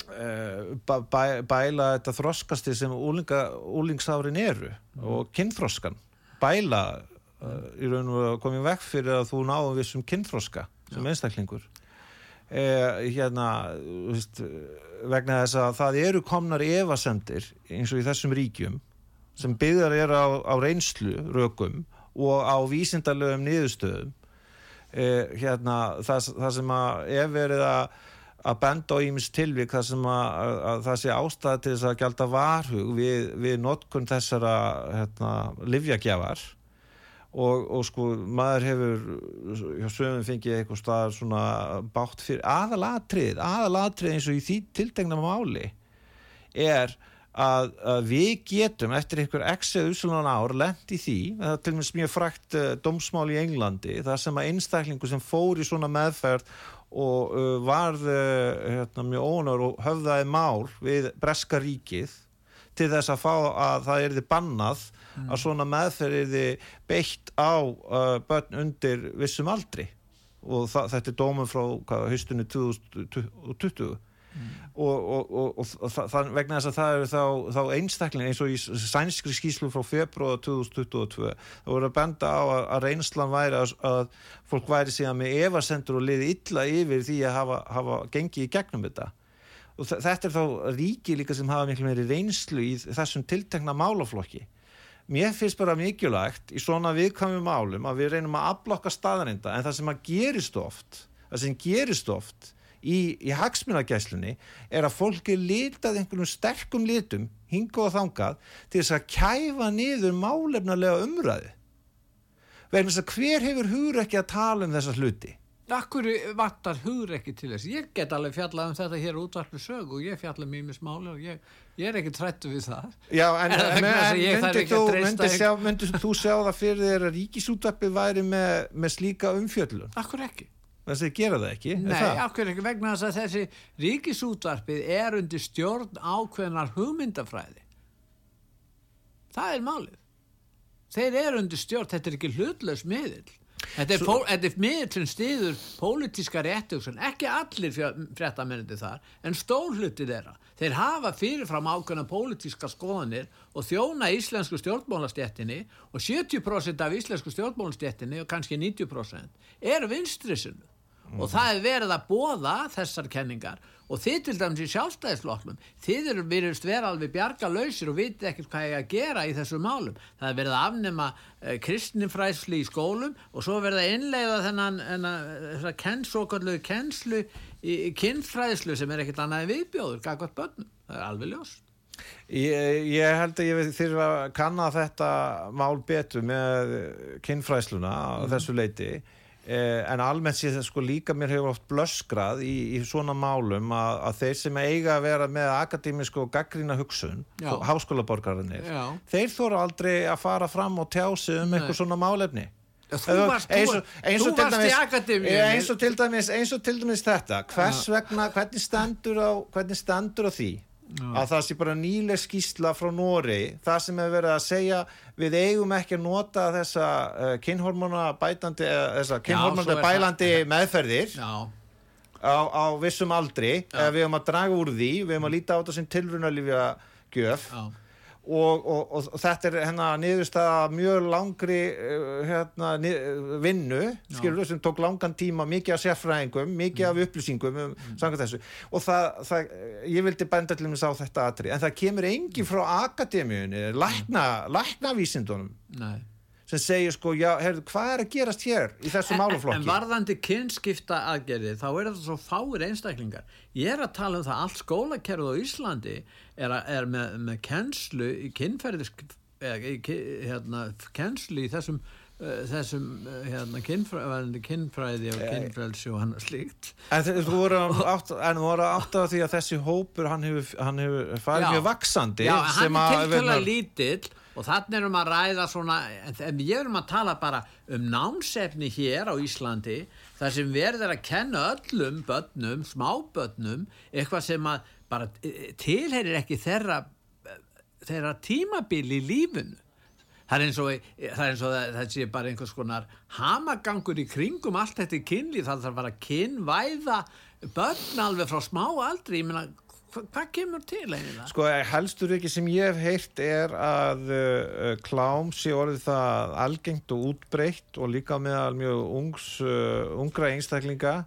bæ, bæ, bæla þetta þroskasti sem úlinga, úlingsárin eru og kynþroskan. Bæla uh, í raun og í vekk fyrir að þú náum vissum kynþroska sem einstaklingur. Uh, hérna veist, vegna þess að það eru komnar efasendir eins og í þessum ríkjum sem byggðar er á, á reynslu rökum og á vísindarlegum niðurstöðum. Eh, hérna, það, það sem að ef verið að að benda á ímis tilvík það sem að, að, að það sé ástæða til þess að gælda varhug við, við notkun þessara hérna, livjagjafar og, og sko maður hefur hjá sögum fengið eitthvað staðar svona bátt fyrir aðalatrið aðalatrið eins og í því tiltegna máli er að, að við getum eftir einhver x eða úslunan ár lent í því, það er til og með mjög frækt uh, dómsmál í Englandi, það sem að einstaklingu sem fór í svona meðferð og uh, varð uh, hérna, mjög ónar og höfðaði mál við Breska ríkið til þess að fá að það erði bannað að svona meðferð erði beitt á uh, börn undir vissum aldri. Og það, þetta er dómum frá hvað, haustunni 2020 og, og, og, og það, vegna þess að það eru þá, þá einstakling eins og í sænskri skýslu frá februar 2022 það voru að benda á að, að reynslan væri að, að fólk væri síðan með evasendur og liði illa yfir því að hafa, hafa gengið í gegnum þetta. Og þetta er þá ríki líka sem hafa miklu meiri reynslu í þessum tiltekna málaflokki. Mér finnst bara mikilvægt í svona viðkvæmum málum að við reynum að aflokka staðarinda en það sem að gerist oft það sem gerist oft í, í hagsmunagæslunni er að fólk er litað einhverjum sterkum litum hinga og þangað til þess að kæfa niður málefnalega umræði vegna þess að hver hefur hugur ekki að tala um þessa hluti Akkur vantar hugur ekki til þess. Ég get alveg fjallað um þetta hér útvarpu sögu og ég fjalla um mjög smáli og ég, ég er ekki trættu við það. Já, *laughs* en, En þarf myndir þú, myndir sjá, myndir þú sjá það fyrir þér að ríkisútvarpið væri með, með slíka umfjöllun? Akkur ekki. Þess að gera það ekki er Nei, það? ákveður ekki vegna þess að þessi ríkisútvarpið er undir stjórn ákveðnar hugmyndafræði. Það er málið. Þeir eru undir stjórn, þetta er ekki hlutlaus miðill. Þetta er, Svo... er miðill sem stiður pólitíska réttugsun, ekki allir fréttamennandi þar, en stór hluti þeirra. Þeir hafa fyrirfram ákveðna pólitíska skoðanir og þjóna íslensku stjórnmálastjettinni og 70% af íslensku stjórnmálastjettinni og kannski 90% eru vinstrisinu mm. og það er verið að bóða þessar kenningar. Og þið til dæmis í sjálfstæðisfloknum þið eru verið vera alveg bjarga lausir og vitið ekkert hvað ég að gera í þessu málum. Það er verið að afnema eh, kristinfræsli í skólum og svo verið að innleiða þennan kennsókallu kennslu í, í kinnfræslu sem er ekkert annað viðbjóður, gagvat börnum. Það er alveg ljóst. Ég, ég held að ég þurfa að kanna þetta mál betur með kinnfræsluna mm. þessu leiti en almennt sé það sko líka mér hefur oft blöskrað í, í svona málum að, að þeir sem eiga að vera með akademísku og gaggrína hugsun háskólaborgarannir, þeir þóra aldrei að fara fram og tjá sig um eitthvað svona málefni. Þú varst, eins og, eins og, þú varst dæmis, í akademíu eins og til dæmis, eins og til dæmis þetta. Hvers vegna, hvernig standur á, hvernig standur á því. Að það sé bara nýleg skýsla frá Nóri það sem hefur verið að segja við eigum ekki að nota þessa uh, kynhormona bætandi uh, þessa kynhormona bælandi það. meðferðir á, á vissum aldri. Við hefum að draga úr því við hefum að líta á þetta sem tilrunalífja gjöf Já Og, og, og, þetta er hérna niðurstaða mjög langri uh, hérna, vinnu skilur, sem tók langan tíma, mikið af sérfræðingum mikið af mm. upplýsingum um, mm. og það, það, ég vildi benda til að þetta aðri, en það kemur engin frá akademíunni, lækna læknavísindunum. Nei sem segir sko, já, heyrðu, hvað er að gerast hér í þessu máluflokki? En varðandi kynskipta aðgerði, þá er þetta svo fáir einstaklingar. Ég er að tala um það allt skólakerfið á Íslandi er, að, er með, með kennslu í kynferðis hérna, kennslu í þessum uh, þessum uh, hérna, kynfræði, kynfræði og kynfrælsi og hann slíkt En þú voru átt, átt af því að þessi hópur hann hefur, hefur farið mjög vaksandi Já, hann er tilkvæmlega lítill og þannig erum að ræða svona en ég erum að tala bara um námsefni hér á Íslandi þar sem verður að kenna öllum börnum, smábörnum eitthvað sem að bara e, tilherir ekki þeirra þeirra tímabili í lífunu það er eins og það, eins og það, það sé bara einhvers konar hamagangur í kringum allt þetta kynli það þarf bara að kynvæða börn alveg frá smá aldri. Ég meina hvað kemur til eiginlega? Sko helstur ekki sem ég hef heyrt er að uh, klám sé orðið það algengt og útbreytt og líka meðal mjög ungs, uh, ungra einstaklinga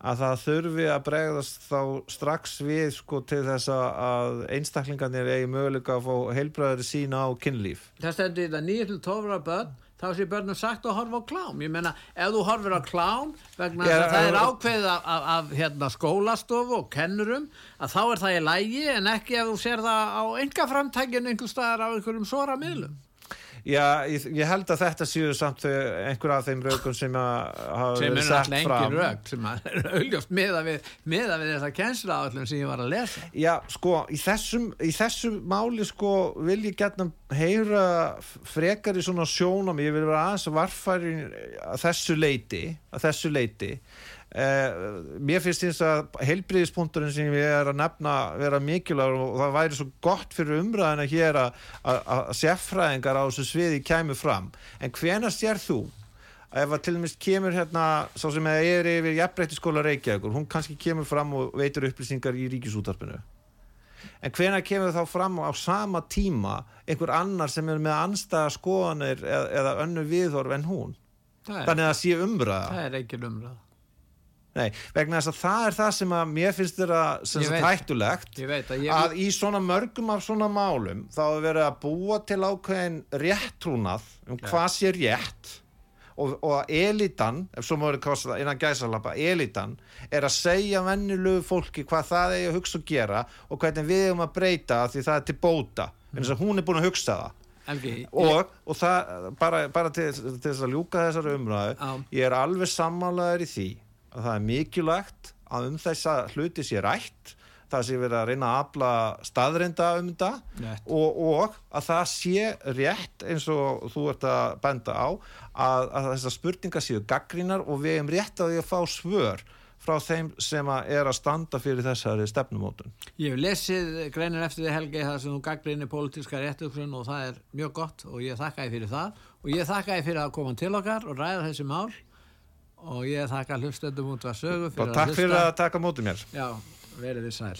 að það þurfi að bregðast þá strax við sko til þess að einstaklingarnir eigi möguleika að fá heilbræðari sína á kynlíf. Það stendur í það nýjum tófra börn þá sé börnum sagt að horfa á klám. Ég menna, ef þú horfir á klám vegna yeah, það er ákveðið af, af, af hérna, skólastofu og kennurum að þá er það í lægi en ekki ef þú ser það á enga framtækjun einhver staðar á einhverjum svora miðlum Já, ég, ég held að þetta séu samt einhver af þeim raugum sem að hafa verið sett fram. Raug sem *laughs* er auðljóft meða við, við þessa kjensla sem ég var að lesa. Já, sko, í þessum, í þessum máli sko vil ég gætna heyra frekar í svona sjónum, ég vil vera aðeins varfæri að þessu leiti, að þessu leiti Eh, mér finnst þess að heilbriðispunkturinn sem ég er að nefna vera mikilvægur og það væri svo gott fyrir umræðina hér að, sérfræðingar á þessu sviði kæmu fram. En hvena sér þú ef að til dæmis kemur hérna svo sem er yfir jafnbreytiskóla Reykjavíkur hún kannski kemur fram og veitur upplýsingar í ríkisútarpinu en hvena kemur þá fram á sama tíma einhver annar sem er með anstæða skoðanir eða, eða önnu viðhorf en hún? Er, þannig að það sé umræða. það er ekki umræða Nei, vegna þess að það er það sem að mér finnst þetta hættulegt að, að, að í svona mörgum af svona málum þá er verið að búa til ákveðin réttrúnað um hvað sé rétt og, og elitan, ef svo maður er kostað innan gæsalappa, elitan er að segja vennilögu fólki hvað það er að hugsa og gera og hvernig við erum að breyta því það er til bóta en þess að hún er búin að hugsa það Okay. og, og það, bara, bara til, til þess að ljúka þessari umræðu um. ég er alveg sammálaður í því að það er mikilvægt að um þessa hluti sé rætt það sé verið að reyna að afla staðreinda um þetta og, og að það sé rétt eins og þú ert að benda á að, að þessar spurningar séu gaggrínar og við hefum rétt að því að fá svör frá þeim sem að er að standa fyrir þessari stefnumótun. Ég hef lesið greinir eftir því Helgi það sem þú gaggrinni pólitíska réttugrunn og það er mjög gott og ég þakka þið fyrir það. Og ég þakka þið fyrir að koma til okkar og ræða þessi mál og ég þakka hlustöndum út að sögu fyrir Bara takk fyrir hlusta. að taka mótið mér. Já, verið þið sæl.